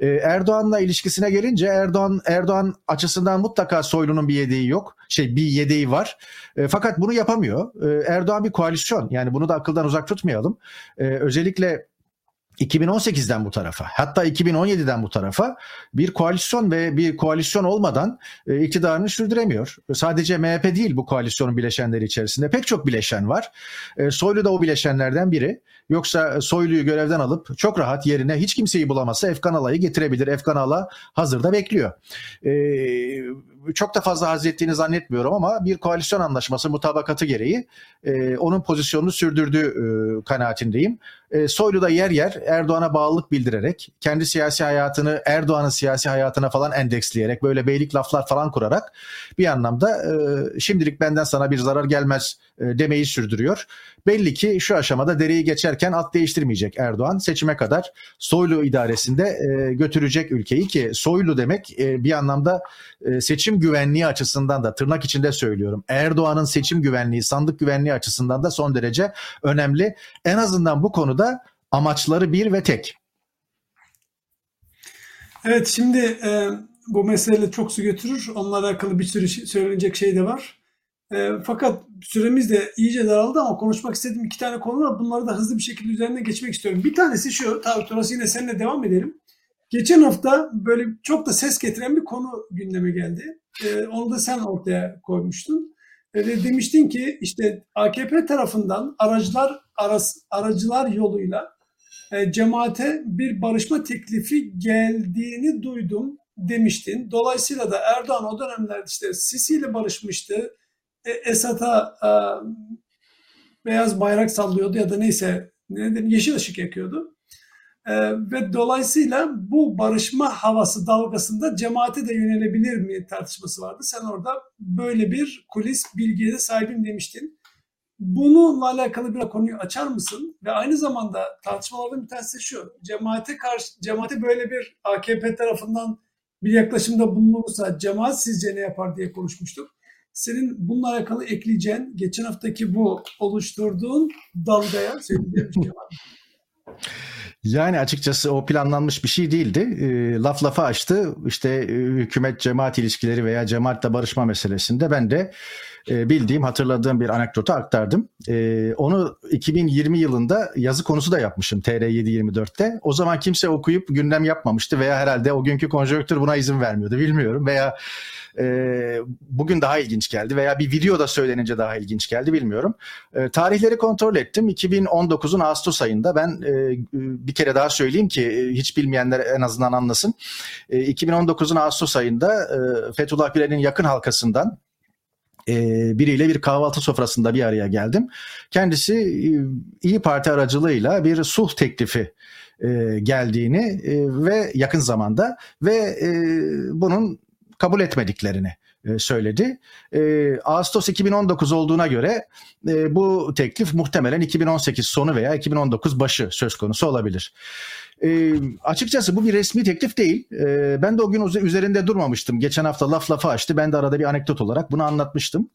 E, Erdoğan'la ilişkisine gelince Erdoğan Erdoğan açısından mutlaka Soylu'nun bir yedeği yok. Şey bir yedeği var. E, fakat bunu yapamıyor. E, Erdoğan bir koalisyon. Yani bunu da akıldan uzak tutmayalım. E, özellikle 2018'den bu tarafa hatta 2017'den bu tarafa bir koalisyon ve bir koalisyon olmadan e, iktidarını sürdüremiyor. Sadece MHP değil bu koalisyonun bileşenleri içerisinde pek çok bileşen var. E, Soylu da o bileşenlerden biri. Yoksa Soylu'yu görevden alıp çok rahat yerine hiç kimseyi bulamazsa Efkan Ala'yı getirebilir. Efkan Ala hazırda bekliyor. E, çok da fazla haz ettiğini zannetmiyorum ama bir koalisyon anlaşması mutabakatı gereği e, onun pozisyonunu sürdürdüğü e, kanaatindeyim. E, Soylu da yer yer Erdoğan'a bağlılık bildirerek, kendi siyasi hayatını Erdoğan'ın siyasi hayatına falan endeksleyerek, böyle beylik laflar falan kurarak bir anlamda e, şimdilik benden sana bir zarar gelmez e, demeyi sürdürüyor. Belli ki şu aşamada dereyi geçerken at değiştirmeyecek Erdoğan. Seçime kadar Soylu idaresinde e, götürecek ülkeyi ki Soylu demek e, bir anlamda e, seçim güvenliği açısından da tırnak içinde söylüyorum. Erdoğan'ın seçim güvenliği, sandık güvenliği açısından da son derece önemli. En azından bu konuda amaçları bir ve tek. Evet şimdi e, bu mesele çok su götürür. Onunla alakalı bir sürü şey, söylenecek şey de var. E, fakat süremiz de iyice daraldı ama konuşmak istediğim iki tane konu var. Bunları da hızlı bir şekilde üzerine geçmek istiyorum. Bir tanesi şu, tabii sonrası yine seninle devam edelim. Geçen hafta böyle çok da ses getiren bir konu gündeme geldi. E, onu da sen ortaya koymuştun. Ve demiştin ki işte AKP tarafından aracılar aras, aracılar yoluyla e, cemaate bir barışma teklifi geldiğini duydum demiştin. Dolayısıyla da Erdoğan o dönemlerde işte Sisi ile barışmıştı. E, Esad'a e, beyaz bayrak sallıyordu ya da neyse ne dedim, yeşil ışık yakıyordu. E, ve dolayısıyla bu barışma havası dalgasında cemaate de yönelebilir mi tartışması vardı. Sen orada böyle bir kulis bilgiye de sahibim demiştin. Bununla alakalı bir konuyu açar mısın? Ve aynı zamanda tartışmalardan bir tanesi şu. Cemaate karşı cemaate böyle bir AKP tarafından bir yaklaşımda bulunursa cemaat sizce ne yapar diye konuşmuştuk. Senin bununla alakalı ekleyeceğin geçen haftaki bu oluşturduğun dalgaya söyleyeceğim bir şey var? Yani açıkçası o planlanmış bir şey değildi. E, laf lafa açtı. İşte e, hükümet cemaat ilişkileri veya cemaatle barışma meselesinde ben de e, bildiğim, hatırladığım bir anekdotu aktardım. E, onu 2020 yılında yazı konusu da yapmışım TR724'te. O zaman kimse okuyup gündem yapmamıştı veya herhalde o günkü konjonktür buna izin vermiyordu bilmiyorum. Veya e, bugün daha ilginç geldi veya bir videoda söylenince daha ilginç geldi bilmiyorum. E, tarihleri kontrol ettim. 2019'un Ağustos ayında ben e, bir kere daha söyleyeyim ki e, hiç bilmeyenler en azından anlasın. E, 2019'un Ağustos ayında e, Fethullah Gülen'in yakın halkasından e, biriyle bir kahvaltı sofrasında bir araya geldim. Kendisi e, İyi Parti aracılığıyla bir sulh teklifi e, geldiğini ve yakın zamanda ve bunun kabul etmediklerini e, söyledi. E, Ağustos 2019 olduğuna göre e, bu teklif muhtemelen 2018 sonu veya 2019 başı söz konusu olabilir. E, açıkçası bu bir resmi teklif değil. E, ben de o gün üzerinde durmamıştım. Geçen hafta laf lafa açtı. Ben de arada bir anekdot olarak bunu anlatmıştım.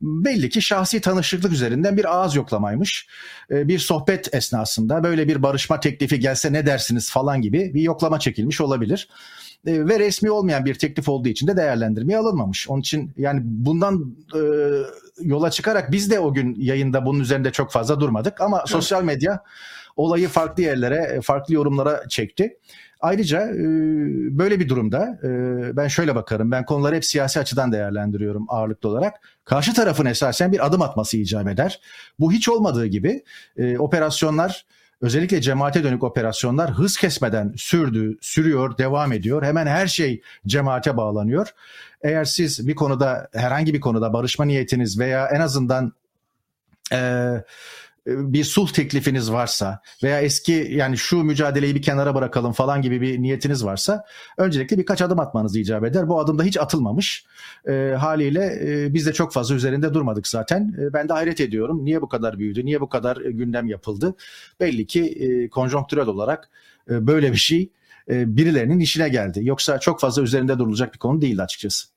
Belli ki şahsi tanışıklık üzerinden bir ağız yoklamaymış. E, bir sohbet esnasında böyle bir barışma teklifi gelse ne dersiniz falan gibi bir yoklama çekilmiş olabilir e, ve resmi olmayan bir teklif olduğu için de değerlendirmeye alınmamış. Onun için yani bundan e, yola çıkarak biz de o gün yayında bunun üzerinde çok fazla durmadık ama evet. sosyal medya olayı farklı yerlere, farklı yorumlara çekti. Ayrıca e, böyle bir durumda e, ben şöyle bakarım. Ben konuları hep siyasi açıdan değerlendiriyorum ağırlıklı olarak. Karşı tarafın esasen bir adım atması icap eder. Bu hiç olmadığı gibi e, operasyonlar özellikle cemaate dönük operasyonlar hız kesmeden sürdü, sürüyor, devam ediyor. Hemen her şey cemaate bağlanıyor. Eğer siz bir konuda herhangi bir konuda barışma niyetiniz veya en azından eee bir sulh teklifiniz varsa veya eski yani şu mücadeleyi bir kenara bırakalım falan gibi bir niyetiniz varsa öncelikle birkaç adım atmanız icap eder. Bu adımda hiç atılmamış. E, haliyle e, biz de çok fazla üzerinde durmadık zaten. E, ben de hayret ediyorum. Niye bu kadar büyüdü? Niye bu kadar e, gündem yapıldı? Belli ki e, konjonktürel olarak e, böyle bir şey e, birilerinin işine geldi. Yoksa çok fazla üzerinde durulacak bir konu değil açıkçası.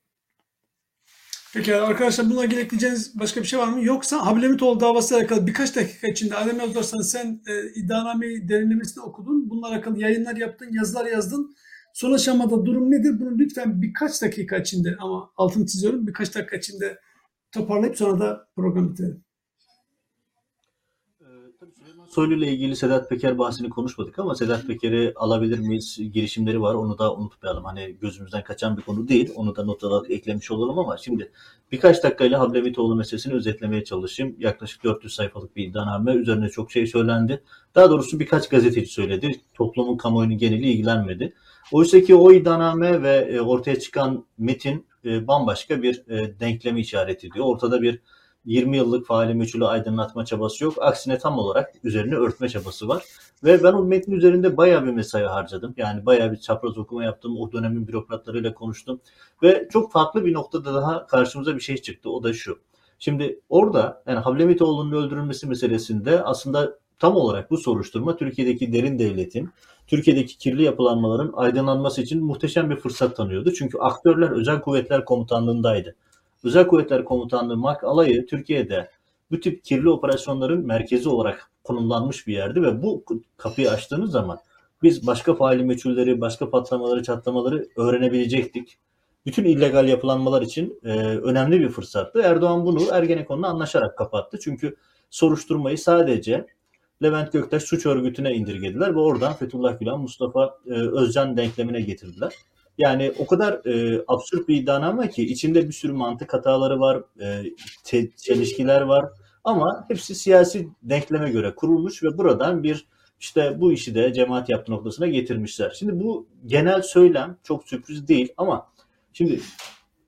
Peki arkadaşlar bununla ilgili ekleyeceğiniz başka bir şey var mı? Yoksa Hablemitoğlu davası alakalı birkaç dakika içinde Adem Yozdarsan sen e, iddianameyi derinlemesine okudun. Bununla alakalı yayınlar yaptın, yazılar yazdın. Son aşamada durum nedir? Bunu lütfen birkaç dakika içinde ama altını çiziyorum birkaç dakika içinde toparlayıp sonra da program bitirelim. Soylu ile ilgili Sedat Peker bahsini konuşmadık ama Sedat Peker'i alabilir miyiz girişimleri var. Onu da unutmayalım. Hani gözümüzden kaçan bir konu değil. Onu da not olarak eklemiş olalım ama şimdi birkaç dakikayla Hablemitoğlu meselesini özetlemeye çalışayım. Yaklaşık 400 sayfalık bir iddianame. Üzerine çok şey söylendi. Daha doğrusu birkaç gazeteci söyledi. Toplumun kamuoyunun geneli ilgilenmedi. Oysa ki o iddianame ve e, ortaya çıkan metin e, bambaşka bir e, denklemi işaret ediyor. Ortada bir 20 yıllık faali meçhulü aydınlatma çabası yok. Aksine tam olarak üzerine örtme çabası var. Ve ben o metnin üzerinde bayağı bir mesai harcadım. Yani bayağı bir çapraz okuma yaptım. O dönemin bürokratlarıyla konuştum. Ve çok farklı bir noktada daha karşımıza bir şey çıktı. O da şu. Şimdi orada yani Havlemitoğlu'nun öldürülmesi meselesinde aslında tam olarak bu soruşturma Türkiye'deki derin devletin, Türkiye'deki kirli yapılanmaların aydınlanması için muhteşem bir fırsat tanıyordu. Çünkü aktörler Özel Kuvvetler Komutanlığı'ndaydı. Özel Kuvvetler Komutanlığı MAK alayı Türkiye'de bu tip kirli operasyonların merkezi olarak konumlanmış bir yerdi ve bu kapıyı açtığınız zaman biz başka faali meçhulleri, başka patlamaları, çatlamaları öğrenebilecektik. Bütün illegal yapılanmalar için e, önemli bir fırsattı. Erdoğan bunu Ergenekon'la anlaşarak kapattı. Çünkü soruşturmayı sadece Levent Göktaş suç örgütüne indirgediler ve oradan Fethullah Gülen, Mustafa e, Özcan denklemine getirdiler. Yani o kadar e, absürt bir iddianame ki içinde bir sürü mantık hataları var, e, te- çelişkiler var ama hepsi siyasi denkleme göre kurulmuş ve buradan bir işte bu işi de cemaat yaptı noktasına getirmişler. Şimdi bu genel söylem çok sürpriz değil ama şimdi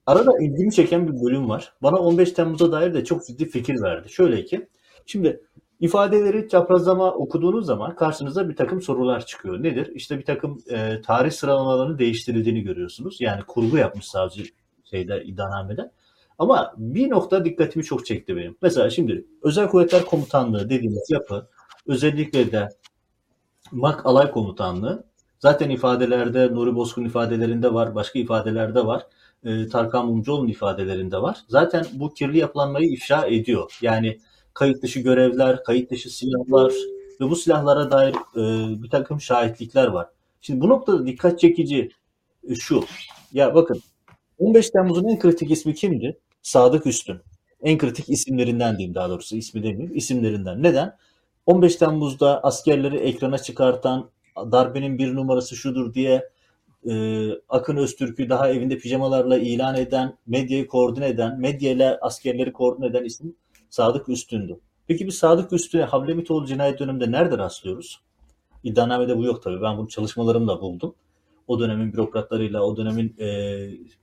arada ilgimi çeken bir bölüm var. Bana 15 Temmuz'a dair de çok ciddi fikir verdi. Şöyle ki şimdi ifadeleri çaprazlama okuduğunuz zaman karşınıza bir takım sorular çıkıyor. Nedir? İşte bir takım e, tarih sıralamalarının değiştirildiğini görüyorsunuz. Yani kurgu yapmış savcı şeyde iddianamede. Ama bir nokta dikkatimi çok çekti benim. Mesela şimdi Özel Kuvvetler Komutanlığı dediğimiz yapı özellikle de MAK Alay Komutanlığı zaten ifadelerde Nuri Bozkun ifadelerinde var, başka ifadelerde var. E, Tarkan Mumcuoğlu'nun ifadelerinde var. Zaten bu kirli yapılanmayı ifşa ediyor. Yani kayıt dışı görevler, kayıt dışı silahlar ve bu silahlara dair e, bir takım şahitlikler var. Şimdi bu noktada dikkat çekici e, şu. Ya bakın 15 Temmuz'un en kritik ismi kimdi? Sadık Üstün. En kritik isimlerinden diyeyim daha doğrusu ismi demeyeyim isimlerinden. Neden? 15 Temmuz'da askerleri ekrana çıkartan darbenin bir numarası şudur diye e, Akın Öztürk'ü daha evinde pijamalarla ilan eden, medyayı koordine eden, medyayla askerleri koordine eden isim Sadık Üstün'dü. Peki bir Sadık Üstün'e Hablemitoğlu cinayet döneminde nerede rastlıyoruz? İddianamede bu yok tabii. Ben bunu çalışmalarımla buldum. O dönemin bürokratlarıyla, o dönemin e,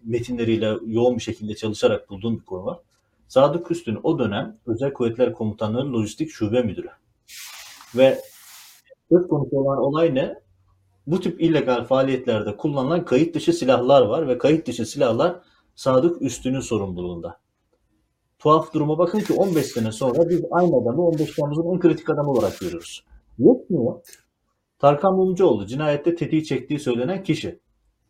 metinleriyle yoğun bir şekilde çalışarak bulduğum bir konu var. Sadık Üstün o dönem Özel Kuvvetler Komutanlığı Lojistik Şube Müdürü. Ve söz konusu olan olay ne? Bu tip illegal faaliyetlerde kullanılan kayıt dışı silahlar var ve kayıt dışı silahlar Sadık Üstün'ün sorumluluğunda tuhaf duruma bakın ki 15 sene sonra biz aynı adamı 15 Temmuz'un en kritik adamı olarak görüyoruz. Yetmiyor. Tarkan Mumcuoğlu cinayette tetiği çektiği söylenen kişi.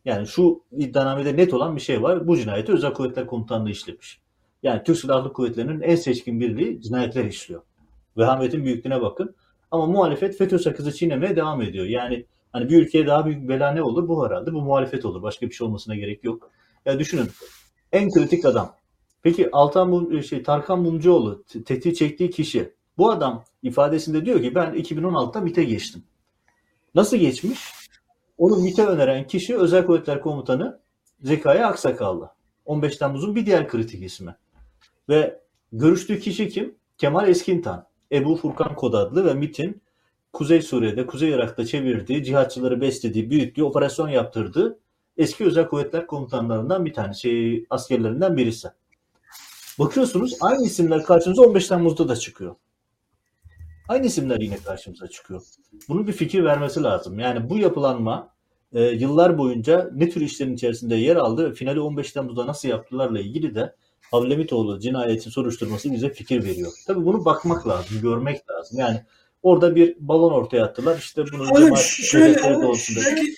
Yani şu iddianamede net olan bir şey var. Bu cinayeti Özel Kuvvetler Komutanlığı işlemiş. Yani Türk Silahlı Kuvvetleri'nin en seçkin birliği cinayetler işliyor. Vehametin büyüklüğüne bakın. Ama muhalefet FETÖ sakızı çiğnemeye devam ediyor. Yani hani bir ülkeye daha büyük bela ne olur? Bu herhalde bu muhalefet olur. Başka bir şey olmasına gerek yok. Ya düşünün en kritik adam Peki Altan Mum, şey Tarkan Mumcuoğlu tetiği çektiği kişi. Bu adam ifadesinde diyor ki ben 2016'da MİT'e geçtim. Nasıl geçmiş? Onu MİT'e öneren kişi Özel Kuvvetler Komutanı Zekai Aksakallı. 15 Temmuz'un bir diğer kritik ismi. Ve görüştüğü kişi kim? Kemal Eskintan. Ebu Furkan Kod adlı ve MİT'in Kuzey Suriye'de, Kuzey Irak'ta çevirdiği, cihatçıları beslediği, büyüttüğü, operasyon yaptırdığı eski özel kuvvetler komutanlarından bir tanesi, şey, askerlerinden birisi. Bakıyorsunuz aynı isimler karşımıza 15 Temmuz'da da çıkıyor. Aynı isimler yine karşımıza çıkıyor. Bunun bir fikir vermesi lazım. Yani bu yapılanma e, yıllar boyunca ne tür işlerin içerisinde yer aldı ve finali 15 Temmuz'da nasıl yaptılarla ilgili de Havlemitoğlu cinayetin soruşturması bize fikir veriyor. Tabii bunu bakmak lazım, görmek lazım. Yani orada bir balon ortaya attılar. İşte bunu cemaat şöyle, belki,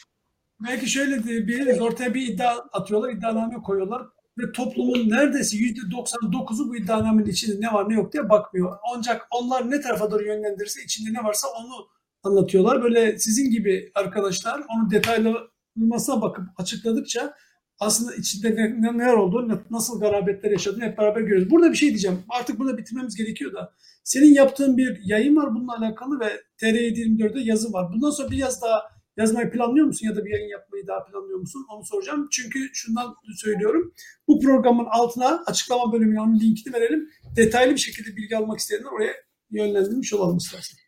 belki şöyle diyebiliriz. Ortaya bir iddia atıyorlar, iddianame koyuyorlar ve toplumun neredeyse yüzde 99'u bu iddianamenin içinde ne var ne yok diye bakmıyor. Ancak onlar ne tarafa doğru yönlendirirse içinde ne varsa onu anlatıyorlar. Böyle sizin gibi arkadaşlar onu detaylamasına bakıp açıkladıkça aslında içinde ne, ne, neler olduğunu, nasıl garabetler yaşadığını hep beraber görüyoruz. Burada bir şey diyeceğim. Artık burada bitirmemiz gerekiyor da. Senin yaptığın bir yayın var bununla alakalı ve TR724'de yazı var. Bundan sonra bir yaz daha yazmayı planlıyor musun ya da bir yayın yapmayı daha planlıyor musun? Onu soracağım. Çünkü şundan söylüyorum. Bu programın altına açıklama bölümüne onun linkini verelim. Detaylı bir şekilde bilgi almak isteyenler oraya yönlendirmiş olalım istersen.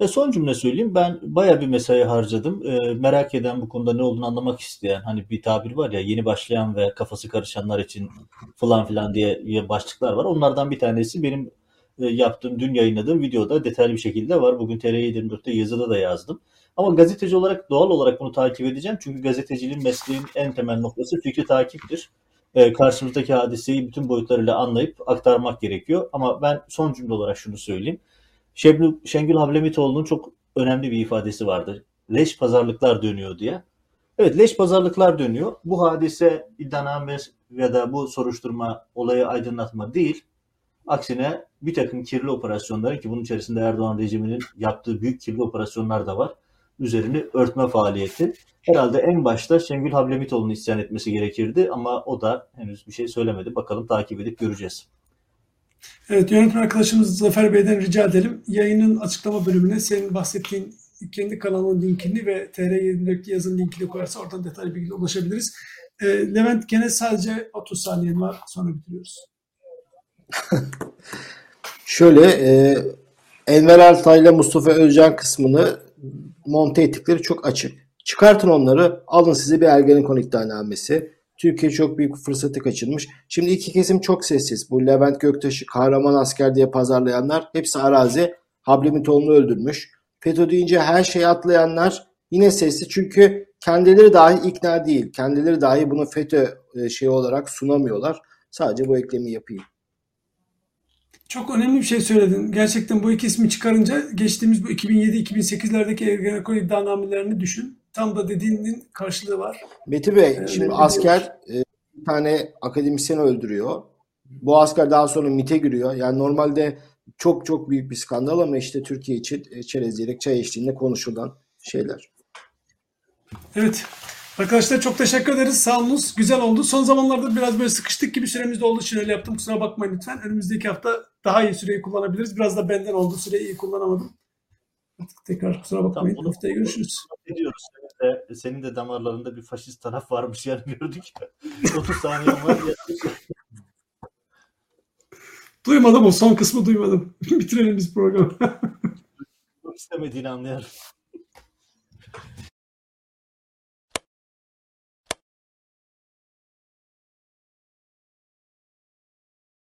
E son cümle söyleyeyim. Ben baya bir mesai harcadım. E, merak eden bu konuda ne olduğunu anlamak isteyen hani bir tabir var ya yeni başlayan ve kafası karışanlar için falan filan diye başlıklar var. Onlardan bir tanesi benim e, yaptığım, dün yayınladığım videoda detaylı bir şekilde var. Bugün TR24'te yazıda da yazdım. Ama gazeteci olarak doğal olarak bunu takip edeceğim. Çünkü gazeteciliğin mesleğin en temel noktası fikri takiptir. Ee, karşımızdaki hadiseyi bütün boyutlarıyla anlayıp aktarmak gerekiyor. Ama ben son cümle olarak şunu söyleyeyim. Şengül, Şengül Havlemitoğlu'nun çok önemli bir ifadesi vardır. Leş pazarlıklar dönüyor diye. Evet leş pazarlıklar dönüyor. Bu hadise iddianame ya da bu soruşturma olayı aydınlatma değil. Aksine bir takım kirli operasyonları ki bunun içerisinde Erdoğan rejiminin yaptığı büyük kirli operasyonlar da var üzerini örtme faaliyeti. Herhalde en başta Şengül Hablemitoğlu'nun isyan etmesi gerekirdi ama o da henüz bir şey söylemedi. Bakalım takip edip göreceğiz. Evet yönetmen arkadaşımız Zafer Bey'den rica edelim. Yayının açıklama bölümüne senin bahsettiğin kendi kanalının linkini ve TR24 yazın linkini koyarsa oradan detaylı bilgiye ulaşabiliriz. E, Levent gene sadece 30 saniyen var sonra bitiriyoruz. Şöyle e, Enver Altay ile Mustafa Özcan kısmını monte ettikleri çok açık. Çıkartın onları alın size bir Ergenekon iddianamesi. Türkiye çok büyük fırsatı kaçırmış. Şimdi iki kesim çok sessiz. Bu Levent Göktaş'ı kahraman asker diye pazarlayanlar hepsi arazi. Hablemitoğlu'nu öldürmüş. FETÖ deyince her şeyi atlayanlar yine sessiz. Çünkü kendileri dahi ikna değil. Kendileri dahi bunu FETÖ e, şeyi olarak sunamıyorlar. Sadece bu eklemi yapayım. Çok önemli bir şey söyledin. Gerçekten bu iki ismi çıkarınca geçtiğimiz bu 2007-2008'lerdeki Ergenekon iddianamelerini düşün. Tam da dediğinin karşılığı var. Meti Bey, Evet, şimdi asker e, bir tane akademisyen öldürüyor. Bu asker daha sonra MIT'e giriyor. Yani normalde çok çok büyük bir skandal ama işte Türkiye için e, çerezleyerek çay eşliğinde konuşulan şeyler. Evet. Arkadaşlar çok teşekkür ederiz. Sağ olunuz. Güzel oldu. Son zamanlarda biraz böyle sıkıştık gibi süremiz de olduğu için öyle yaptım. Kusura bakmayın lütfen. Önümüzdeki hafta daha iyi süreyi kullanabiliriz. Biraz da benden oldu. Süreyi iyi kullanamadım. Artık tekrar kusura bakmayın. Tamam, Haftaya görüşürüz. Ediyoruz. Senin de, senin de damarlarında bir faşist taraf varmış yani gördük. 30 saniye var ya. Duymadım o son kısmı duymadım. Bitirelim biz programı. istemediğini anlıyorum.